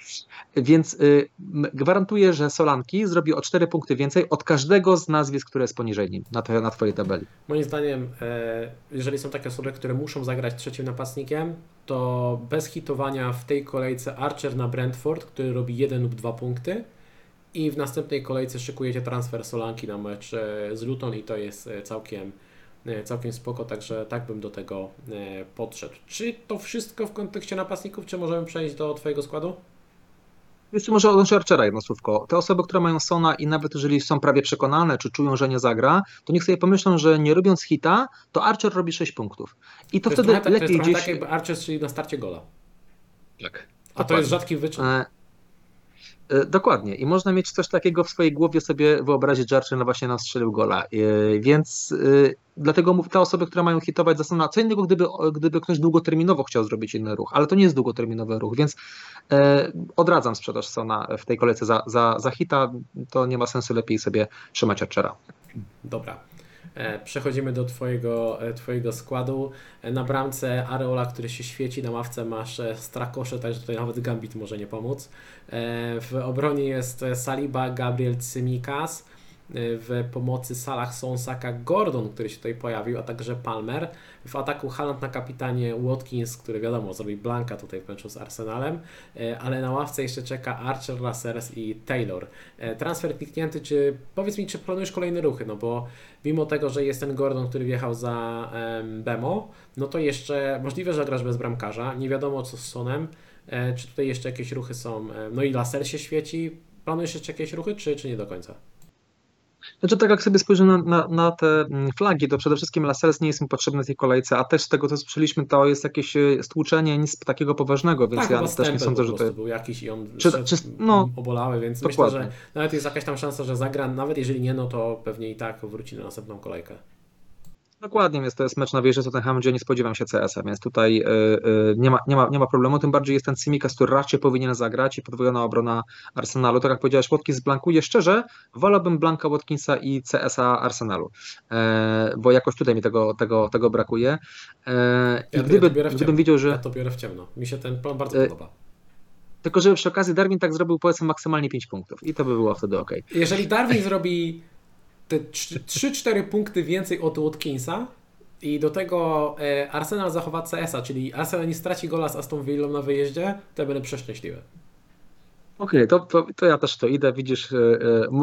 Więc y, gwarantuję, że Solanki zrobi o 4 punkty więcej od każdego z nazwisk, które jest poniżej nim na, na twojej tabeli. Moim zdaniem, e, jeżeli są takie osoby, które muszą zagrać trzecim napastnikiem, to bez hitowania w tej kolejce Archer na Brentford, który robi jeden lub dwa punkty i w następnej kolejce szykujecie transfer Solanki na mecz e, z Luton i to jest e, całkiem, e, całkiem spoko, także tak bym do tego podszedł. Czy to wszystko w kontekście napastników, czy możemy przejść do Twojego składu? Jeszcze może odnośnie Archera jedno słówko. Te osoby, które mają Sona i nawet jeżeli są prawie przekonane, czy czują, że nie zagra, to niech sobie pomyślą, że nie robiąc hita, to Archer robi 6 punktów. I to, To, jest wtedy trochę, tak- to jest lepiej trochę gdzieś... tak jakby Archer strzelił na starcie gola. Tak. A to jest rzadki wyczyn. E, Dokładnie. I można mieć coś takiego w swojej głowie sobie wyobrazić, że no właśnie nam strzelił gola. E, Więc e, dlatego te osoby, które mają hitować, zastanawiają co innego, gdyby, gdyby ktoś długoterminowo chciał zrobić inny ruch, ale to nie jest długoterminowy ruch, więc e, odradzam sprzedaż Sona w tej kolejce za, za, za hita. To nie ma sensu, lepiej sobie trzymać Archera. Dobra. E, Przechodzimy do twojego, e, twojego składu. E, Na bramce Areola, który się świeci, na ławce masz Strakosze, także tutaj nawet Gambit może nie pomóc. W obronie jest Saliba, Gabriel Cymikas. W pomocy Salah są Saka Gordon, który się tutaj pojawił, a także Palmer. W ataku Haaland na kapitanie Watkins, który wiadomo zrobi blanka tutaj w meczu z Arsenalem, E, ale na ławce jeszcze czeka Archer, Lasers i Taylor. E, Transfer kliknięty, czy powiedz mi, czy planujesz kolejne ruchy, no bo mimo tego, że jest ten Gordon, który wjechał za em, Bemo, no to jeszcze możliwe, że grasz bez bramkarza, nie wiadomo co z Sonem, e, czy tutaj jeszcze jakieś ruchy są, no i Laser się świeci, planujesz jeszcze jakieś ruchy, czy, czy nie do końca? Znaczy, tak jak sobie spojrzę na, na, na te mm, flagi, to przede wszystkim Lascelles nie jest mi potrzebny w tej kolejce, a też z tego, co słyszeliśmy, to jest jakieś e, stłuczenie, nic takiego poważnego, więc tak, ja też nie sądzę, że to był jakiś i on Czy- czy- no, obolały, więc dokładnie. myślę, że nawet jest jakaś tam szansa, że zagra, nawet jeżeli nie, no to pewnie i tak wróci na następną kolejkę. Dokładnie, więc to jest mecz na wieży z Tottenhamem, gdzie nie spodziewam się CS-a, więc tutaj y, y, nie, ma, nie, ma, nie ma problemu, tym bardziej jest ten Simikas, który raczej powinien zagrać i podwojona obrona Arsenalu. Tak jak powiedziałeś, Watkins blankuje. Szczerze, wolałbym Blanka Watkinsa i CS-a Arsenalu, e, bo jakoś tutaj mi tego, tego, tego brakuje. E, I Ja- ja gdyby, w gdybym widział, że... Ja to biorę w ciemno. Mi się ten plan bardzo E, podoba. Tylko, żeby przy okazji Darwin tak zrobił powiedzmy maksymalnie 5 punktów i to by było wtedy ok. Jeżeli Darwin zrobi te 3-4 punkty więcej od Watkinsa i do tego e, Arsenal zachowa CS-a, czyli Arsenal nie straci gola z Aston Villa na wyjeździe, to ja będę przeszczęśliwy. Okej, okay, to, to, to, ja też to idę. Widzisz, e,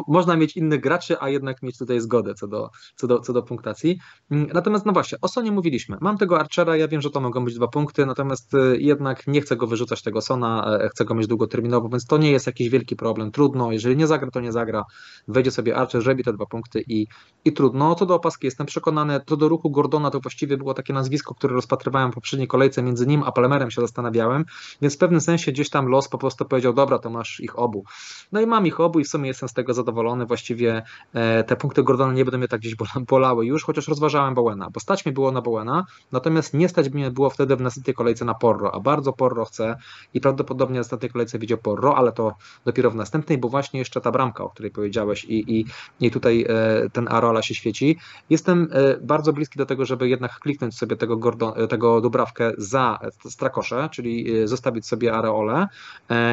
można mieć innych graczy, a jednak mieć tutaj zgodę co do, co do, co do punktacji. Mm, natomiast no właśnie, o Sonie mówiliśmy. Mam tego Archera, ja wiem, że to mogą być dwa punkty, natomiast e, jednak nie chcę go wyrzucać tego Sona, chcę go mieć długoterminowo, więc to nie jest jakiś wielki problem. Trudno, jeżeli nie zagra, to nie zagra. Wejdzie sobie Archer, zrobi te dwa punkty i, i trudno. Co do opaski jestem przekonany, to do ruchu Gordona to właściwie było takie nazwisko, które rozpatrywałem w poprzedniej kolejce, między nim a Palmerem się zastanawiałem, więc w pewnym sensie gdzieś tam los po prostu powiedział, dobra, to masz masz ich obu. No i mam ich obu i w sumie jestem z tego zadowolony. Właściwie e, te punkty Gordona nie będą mnie tak gdzieś bolały już, chociaż rozważałem Bowena, bo stać mi było na Bowena, natomiast nie stać mnie było wtedy w następnej kolejce na Porro, a bardzo Porro chcę i prawdopodobnie w następnej kolejce widział Porro, ale to dopiero w następnej, bo właśnie jeszcze ta bramka, o której powiedziałeś i, i, i tutaj e, ten Arola się świeci. Jestem e, bardzo bliski do tego, żeby jednak kliknąć sobie tego, Gordon, tego Dubrawkę za Strakosze, czyli zostawić sobie Areole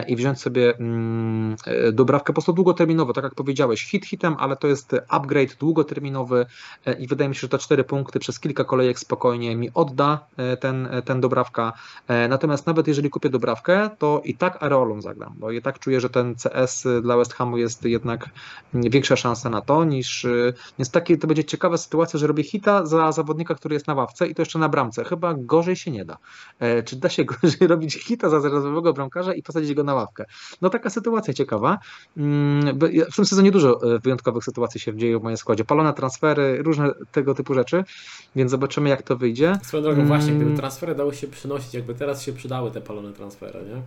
i wziąć sobie dobrawkę po prostu długoterminowo, tak jak powiedziałeś, hit hitem, ale to jest upgrade długoterminowy e, i wydaje mi się, że te cztery punkty przez kilka kolejek spokojnie mi odda e, ten, ten dobrawka. Natomiast nawet jeżeli kupię dobrawkę, to i tak areolą zagram, bo i tak czuję, że ten CS dla West Hamu jest jednak większa szansa na to niż, więc takie to będzie ciekawa sytuacja, że robię hita za zawodnika, który jest na ławce i to jeszcze na bramce. Chyba gorzej się nie da. Czy da się gorzej robić hita za rezerwowego bramkarza i posadzić go na ławkę? No taka sytuacja ciekawa. Mm, w tym sezonie dużo e, wyjątkowych sytuacji się dzieje w moim składzie. Palone transfery, różne tego typu rzeczy, więc zobaczymy jak to wyjdzie. Swoją drogą właśnie, gdyby mm. transfery dały się przynosić, jakby teraz się przydały te palone transfery, nie?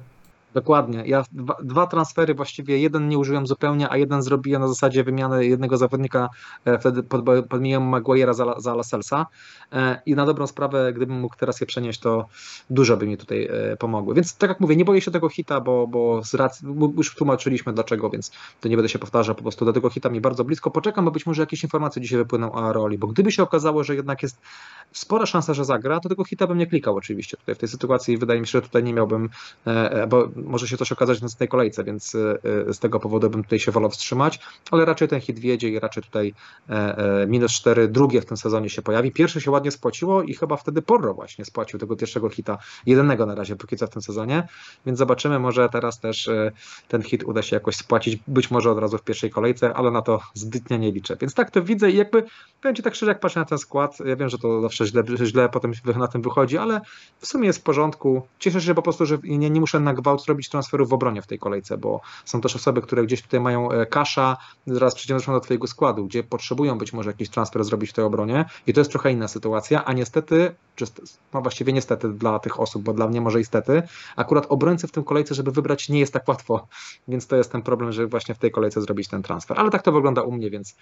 Dokładnie. Ja dwa, dwa, transfery właściwie, jeden nie użyłem zupełnie, a jeden zrobiłem na zasadzie wymiany jednego zawodnika, e, wtedy pod, podmieniłem Maguire'a za, za Laselsa e, i na dobrą sprawę, gdybym mógł teraz je przenieść, to dużo by mi tutaj e, pomogło. Więc tak jak mówię, nie boję się tego hita, bo, bo z racji, już tłumaczyliśmy dlaczego, więc to nie będę się powtarzał, po prostu do tego hita mi bardzo blisko. Poczekam, bo być może jakieś informacje dzisiaj wypłyną o Aroli, bo gdyby się okazało, że jednak jest spora szansa, że zagra, to tego hita bym nie klikał oczywiście tutaj w tej sytuacji. Wydaje mi się, że tutaj nie miałbym, bo może się coś okazać w następnej kolejce, więc e, e, z tego powodu bym tutaj się wolał wstrzymać, ale raczej ten hit wiedzie i raczej tutaj e, minus 4 drugie w tym sezonie się pojawi. Pierwsze się ładnie spłaciło i chyba wtedy Porro właśnie spłacił tego pierwszego hita, jedynego na razie póki co w tym sezonie, więc zobaczymy, może teraz też ten hit uda się jakoś spłacić, być może od razu w pierwszej kolejce, ale na to zbytnio nie liczę. Więc tak to widzę i jakby powiem Ci tak szczerze, jak patrzę na ten skład, ja wiem, że to zawsze źle, źle potem na tym wychodzi, ale w sumie jest w porządku. Cieszę się po prostu, że nie, nie muszę na gwałt robić transferów w obronie w tej kolejce, bo są też osoby, które gdzieś tutaj mają e, kasza, zaraz przejdziemy do Twojego składu, gdzie potrzebują być może jakiś transfer zrobić w tej obronie. I to jest trochę inna sytuacja, a niestety, czy, no właściwie niestety dla tych osób, bo dla mnie może istety, akurat obrońcy w tym kolejce, żeby wybrać nie jest tak łatwo, więc to jest ten problem, żeby właśnie w tej kolejce zrobić ten transfer, ale tak to wygląda u mnie, więc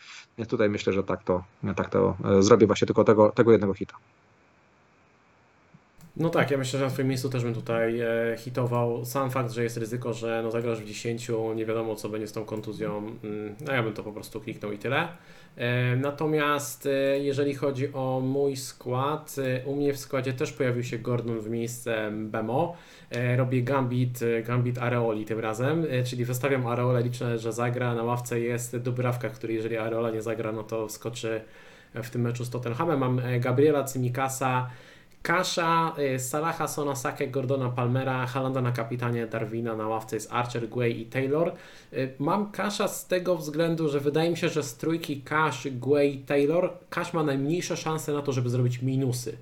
tutaj myślę, że tak to, tak to e, zrobię właśnie tylko tego, tego jednego hita. No tak, ja myślę, że na Twoim miejscu też bym tutaj e, hitował. Sam fakt, że jest ryzyko, że no zagrasz w 10, nie wiadomo co będzie z tą kontuzją, mm, no ja bym to po prostu kliknął i tyle. E, natomiast e, jeżeli chodzi o mój skład, u mnie w składzie też pojawił się Gordon w miejsce Bemo. Robię Gambit, Gambit Areoli tym razem, czyli wystawiam Areolę, liczę, że zagra. Na ławce jest Dubrawka, który jeżeli Areola nie zagra, no to skoczy w tym meczu z Tottenhamem. Mam Gabriela Cymikasa, Kasza, y, Salaha, Sona, Sake, Gordona, Palmera, Halanda na kapitanie, Darwina na ławce jest Archer, Guay i Taylor. Y, mam Kasza z tego względu, że wydaje mi się, że z trójki Cash, Guay, Taylor, Cash ma najmniejsze szanse na to, żeby zrobić minusy.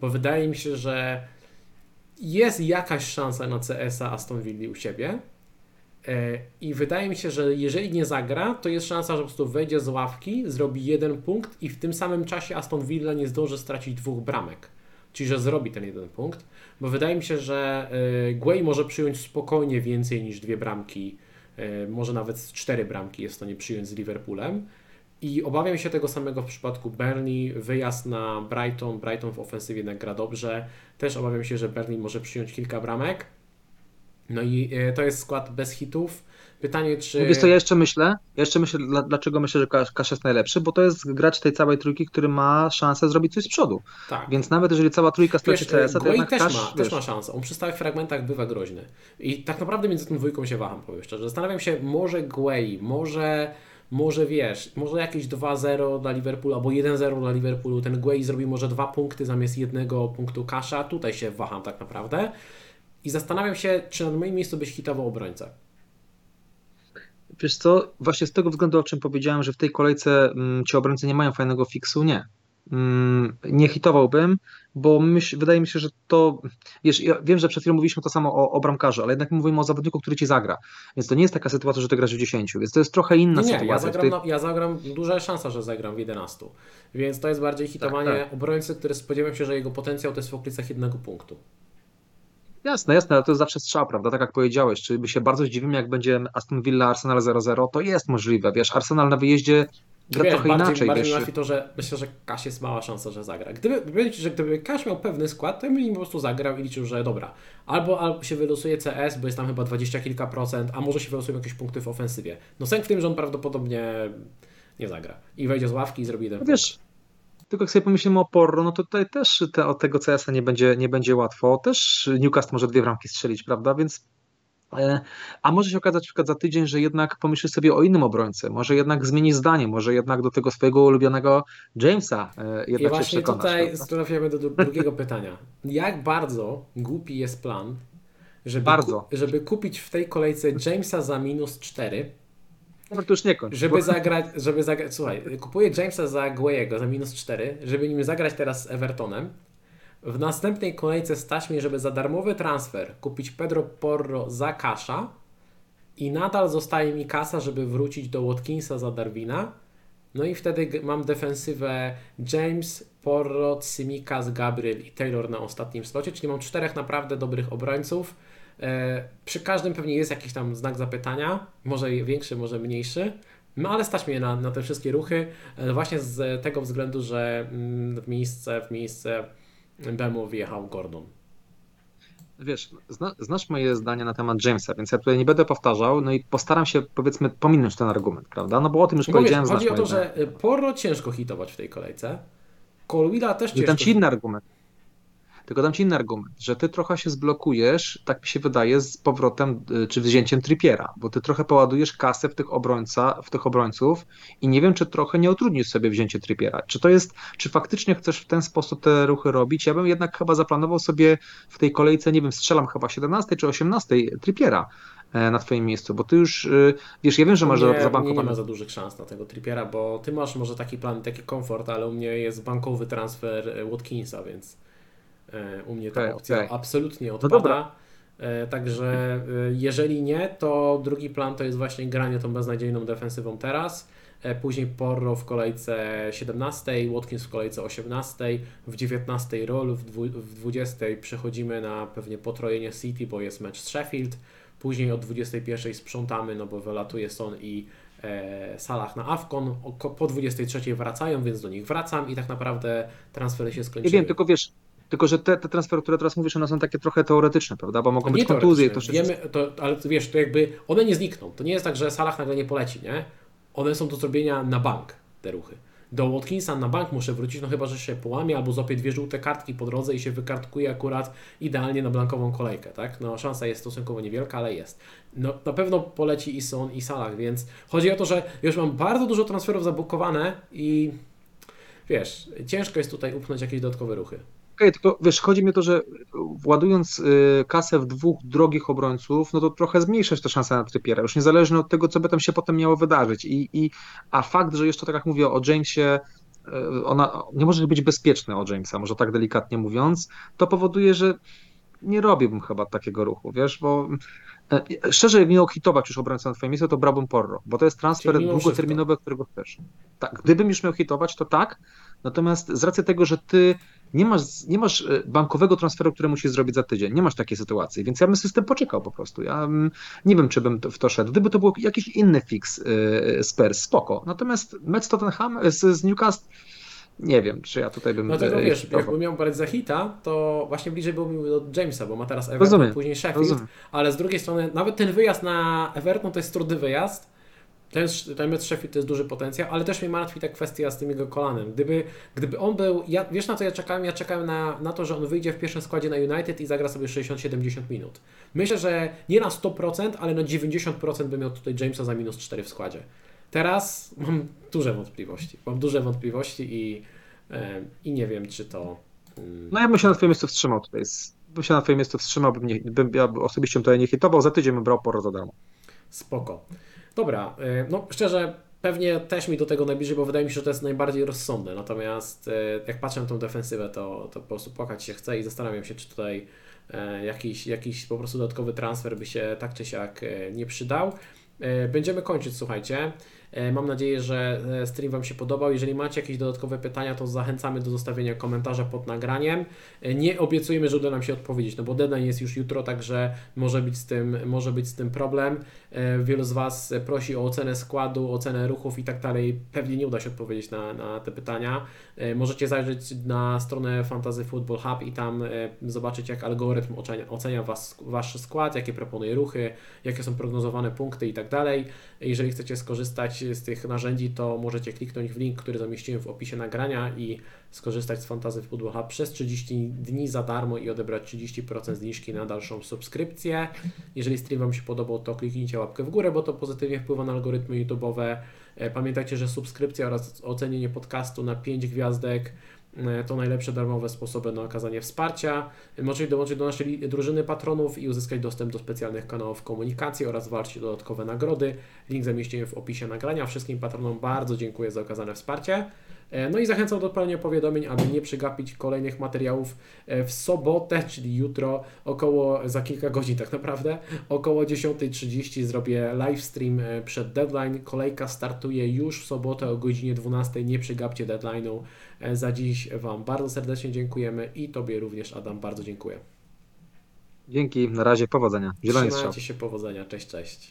Bo wydaje mi się, że jest jakaś szansa na CS-a Aston Villa u siebie. Y, I wydaje mi się, że jeżeli nie zagra, to jest szansa, że po prostu wejdzie z ławki, zrobi jeden punkt i w tym samym czasie Aston Villa nie zdąży stracić dwóch bramek czyli że zrobi ten jeden punkt, bo wydaje mi się, że y, Guay może przyjąć spokojnie więcej niż dwie bramki, y, może nawet cztery bramki jest w stanie przyjąć z Liverpoolem. I obawiam się tego samego w przypadku Burnley, wyjazd na Brighton, Brighton w ofensywie jednak gra dobrze, też obawiam się, że Burnley może przyjąć kilka bramek. No i y, to jest skład bez hitów. Pytanie, czy... Wiesz co, ja jeszcze myślę, ja jeszcze myślę, dlaczego myślę, że Kasz jest najlepszy, bo to jest gracz tej całej trójki, który ma szansę zrobić coś z przodu. Tak. Więc nawet jeżeli cała trójka straci CS, to jednak też Kasz, ma, też ma szansę. On przy stałych fragmentach bywa groźny. I tak naprawdę między tą dwójką się waham, powiem szczerze. Zastanawiam się, może Gwei, może może wiesz, może jakieś 2-0 dla Liverpoolu albo 1-0 dla Liverpoolu, ten Guay zrobi może dwa punkty zamiast jednego punktu Kasza, tutaj się waham tak naprawdę i zastanawiam się, czy na moim miejscu byś hitował obrońcę. Wiesz co, właśnie z tego względu, o czym powiedziałem, że w tej kolejce mm, ci obrońcy nie mają fajnego fiksu, nie. Mm, nie hitowałbym, bo myśl, wydaje mi się, że to, wiesz, ja wiem, że przed chwilą mówiliśmy to samo o, o bramkarzu, ale jednak mówimy o zawodniku, który ci zagra, więc to nie jest taka sytuacja, że ty grasz w 10, więc to jest trochę inna nie, sytuacja. Ja zagram, tej... ja zagram, duża szansa, że zagram w 11, więc to jest bardziej hitowanie tak, tak. obrońcy, który spodziewam się, że jego potencjał to jest w okolicach jednego punktu. Jasne, jasne, ale to jest zawsze strzał, prawda? Tak jak powiedziałeś, czyli by się bardzo zdziwimy, jak będzie Aston Villa Arsenal 0-0, to jest możliwe, wiesz, Arsenal na wyjeździe gra wiesz, trochę bardziej, inaczej. Bardziej wiesz. to, że myślę, że Kaś jest mała szansa, że zagra. Gdyby, że gdyby Kaś miał pewny skład, to bym po prostu zagrał i liczył, że dobra, albo, albo się wylosuje CS, bo jest tam chyba 20 kilka procent, a może się wylosują jakieś punkty w ofensywie. No sęk w tym, że on prawdopodobnie nie zagra i wejdzie z ławki i zrobi jeden no Wiesz, tylko jak sobie pomyślimy o Porro, no to tutaj też te, od tego CS-a nie będzie, nie będzie łatwo. Też Newcastle może dwie bramki strzelić, prawda? Więc e, a może się okazać na przykład za tydzień, że jednak pomyśli sobie o innym obrońcy, może jednak zmieni zdanie, może jednak do tego swojego ulubionego Jamesa e, jednak I właśnie tutaj trafiamy do drugiego pytania. Jak bardzo głupi jest plan, żeby. Ku, żeby kupić w tej kolejce Jamesa za minus 4, To już nie kończ. Żeby bo... zagrać, żeby zagrać, słuchaj, kupuję Jamesa za Guayego za minus 4, żeby nim zagrać teraz z Evertonem. W następnej kolejce stać mi, żeby za darmowy transfer kupić Pedro Porro za kasza i nadal zostaje mi kasa, żeby wrócić do Watkinsa za Darwina. No i wtedy mam defensywę James, Porro, Simikas, Gabriel i Taylor na ostatnim slocie, czyli mam czterech naprawdę dobrych obrońców przy każdym pewnie jest jakiś tam znak zapytania, może większy, może mniejszy. No ale stać mnie na, na te wszystkie ruchy, e, właśnie z tego względu, że mm, w miejsce, w miejsce Bemu wjechał Gordon. Wiesz, zna, znasz moje zdanie na temat Jamesa, więc ja tutaj nie będę powtarzał, no i postaram się powiedzmy pominąć ten argument, prawda? No bo o tym już no powiedziałem. Wiesz, chodzi o to, że Porro ciężko hitować w tej kolejce. Colwilla też ciężko. I tam ci inny argument. Tylko dam Ci inny argument, że Ty trochę się zblokujesz, tak mi się wydaje, z powrotem y, czy wzięciem Trippiera, bo Ty trochę poładujesz kasę w tych, obrońca, w tych obrońców i nie wiem, czy trochę nie utrudnisz sobie wzięcie Trippiera. Czy to jest, czy faktycznie chcesz w ten sposób te ruchy robić? Ja bym jednak chyba zaplanował sobie w tej kolejce, nie wiem, strzelam chyba 17 czy 18 Trippiera e, na Twoim miejscu, bo Ty już, y, wiesz, ja wiem, że masz nie, zabankowane... Nie, nie ma za dużych szans na tego Trippiera, bo Ty masz może taki plan, taki komfort, ale u mnie jest bankowy transfer e, Watkinsa, więc... E, u mnie ta okay, opcja okay. absolutnie no odpada. No Także e, jeżeli nie, to drugi plan to jest właśnie granie tą beznadziejną defensywą teraz. Później Porro w kolejce 17, Watkins w kolejce 18, w 19 roll, w 20 przechodzimy na pewnie potrojenie City, bo jest mecz z Sheffield. Później od 21 sprzątamy, no bo wylatuje Son i e, Salah na Afkon. Po 23 wracają, więc do nich wracam i tak naprawdę transfery się skończyły. Nie wiem, tylko wiesz, tylko, że te, te transfery, które teraz mówisz, one są takie trochę teoretyczne, prawda? Bo mogą być kontuzje. To Wiemy, to, ale wiesz, to jakby one nie znikną. To nie jest tak, że Salah nagle nie poleci, nie? One są do zrobienia na bank, te ruchy. Do Watkinsa na bank muszę wrócić, no chyba, że się połamie albo złapie dwie żółte kartki po drodze i się wykartkuje akurat idealnie na blankową kolejkę, tak? No szansa jest stosunkowo niewielka, ale jest. No na pewno poleci i Son i Salah, więc chodzi o to, że już mam bardzo dużo transferów zabukowane i wiesz, ciężko jest tutaj upchnąć jakieś dodatkowe ruchy okay, tylko wiesz, chodzi mi o to, że władując y, kasę w dwóch drogich obrońców, no to trochę zmniejszasz te szanse na Trippiera, już niezależnie od tego, co by tam się potem miało wydarzyć. I, i, a fakt, że jeszcze tak jak mówię o Jamesie, y, ona nie może być bezpieczny o Jamesa, może tak delikatnie mówiąc, to powoduje, że nie robiłbym chyba takiego ruchu, wiesz, bo szczerze, jak miał hitować już obrońcę na twoim miejscu, to brałbym Porro, bo to jest transfer długoterminowy, którego chcesz. Tak, gdybym już miał hitować, to tak, natomiast z racji tego, że ty nie masz, nie masz e, bankowego transferu, który musisz zrobić za tydzień. Nie masz takiej sytuacji, więc ja bym system poczekał po prostu. Ja mm, nie wiem, czy bym w to szedł. Gdyby to był jakiś inny fix Spurs, spoko. Natomiast mecz Tottenham z, z Newcastle nie wiem, czy ja tutaj bym... Dlatego e, wiesz, hitował. jakby miał brać za hita, to właśnie bliżej był mi do Jamesa, bo ma teraz Everton, Rozumiem, później Sheffield, rozumiem. ale z drugiej strony nawet ten wyjazd na Everton to jest trudny wyjazd. Ten, ten mecz Sheffield to jest duży potencjał, ale też mnie martwi ta kwestia z tym jego kolanem. Gdyby, gdyby on był, ja, wiesz na co ja czekałem? Ja czekałem na, na to, że on wyjdzie w pierwszym składzie na United i zagra sobie 60-70 minut. Myślę, że nie na 100%, ale na 90% by miał tutaj Jamesa za minus 4 w składzie. Teraz mam duże wątpliwości. Mam duże wątpliwości i, e, i nie wiem, czy to. mm, No ja bym się na twoim miejscu wstrzymał tutaj. z- Bym się na twoim miejscu wstrzymał, bym, nie, bym ja osobiście tutaj nie hitował, za tydzień bym brał poro za darmo. Spoko. Dobra, y, no szczerze, pewnie też mi do tego najbliżej, bo wydaje mi się, że to jest najbardziej rozsądne. Natomiast y, jak patrzę na tą defensywę, to, to po prostu płakać się chce i zastanawiam się, czy tutaj e, jakiś, jakiś po prostu dodatkowy transfer by się tak czy siak e, nie przydał. E, Będziemy kończyć, słuchajcie. E, Mam nadzieję, że e, stream Wam się podobał. Jeżeli macie jakieś dodatkowe pytania, to zachęcamy do zostawienia komentarza pod nagraniem. E, Nie obiecujemy, że uda nam się odpowiedzieć, no bo deadline jest już jutro, także może być z tym, może być z tym problem. E, Wielu z Was prosi o ocenę składu, ocenę ruchów i tak dalej. Pewnie nie uda się odpowiedzieć na, na te pytania. E, Możecie zajrzeć na stronę Fantasy Football Hub i tam e, zobaczyć, jak algorytm ocenia, ocenia was, Wasz skład, jakie proponuje ruchy, jakie są prognozowane punkty i tak dalej. Jeżeli chcecie skorzystać z tych narzędzi, to możecie kliknąć w link, który zamieściłem w opisie nagrania i skorzystać z Fantasy Football Hub przez 30 dni za darmo i odebrać 30% zniżki na dalszą subskrypcję. Jeżeli stream Wam się podobał, to kliknijcie łapkę w górę, bo to pozytywnie wpływa na algorytmy YouTube'owe. E, Pamiętajcie, że subskrypcja oraz ocenienie podcastu na 5 gwiazdek e, to najlepsze darmowe sposoby na okazanie wsparcia. Możecie dołączyć do naszej drużyny patronów i uzyskać dostęp do specjalnych kanałów komunikacji oraz walczyć o dodatkowe nagrody. Link zamieściłem w opisie nagrania. Wszystkim patronom bardzo dziękuję za okazane wsparcie. E, No i zachęcam do odpalenia powiadomień, aby nie przegapić kolejnych materiałów e, w sobotę, czyli jutro, około za kilka godzin tak naprawdę, około 10.30 zrobię live stream e, przed deadline. Kolejka startuje już w sobotę o godzinie 12.00. Nie przegapcie deadline'u. Za dziś Wam bardzo serdecznie dziękujemy i Tobie również, Adam, bardzo dziękuję. Dzięki, na razie, powodzenia. Zielony strzał. Trzymajcie się, powodzenia, cześć, cześć.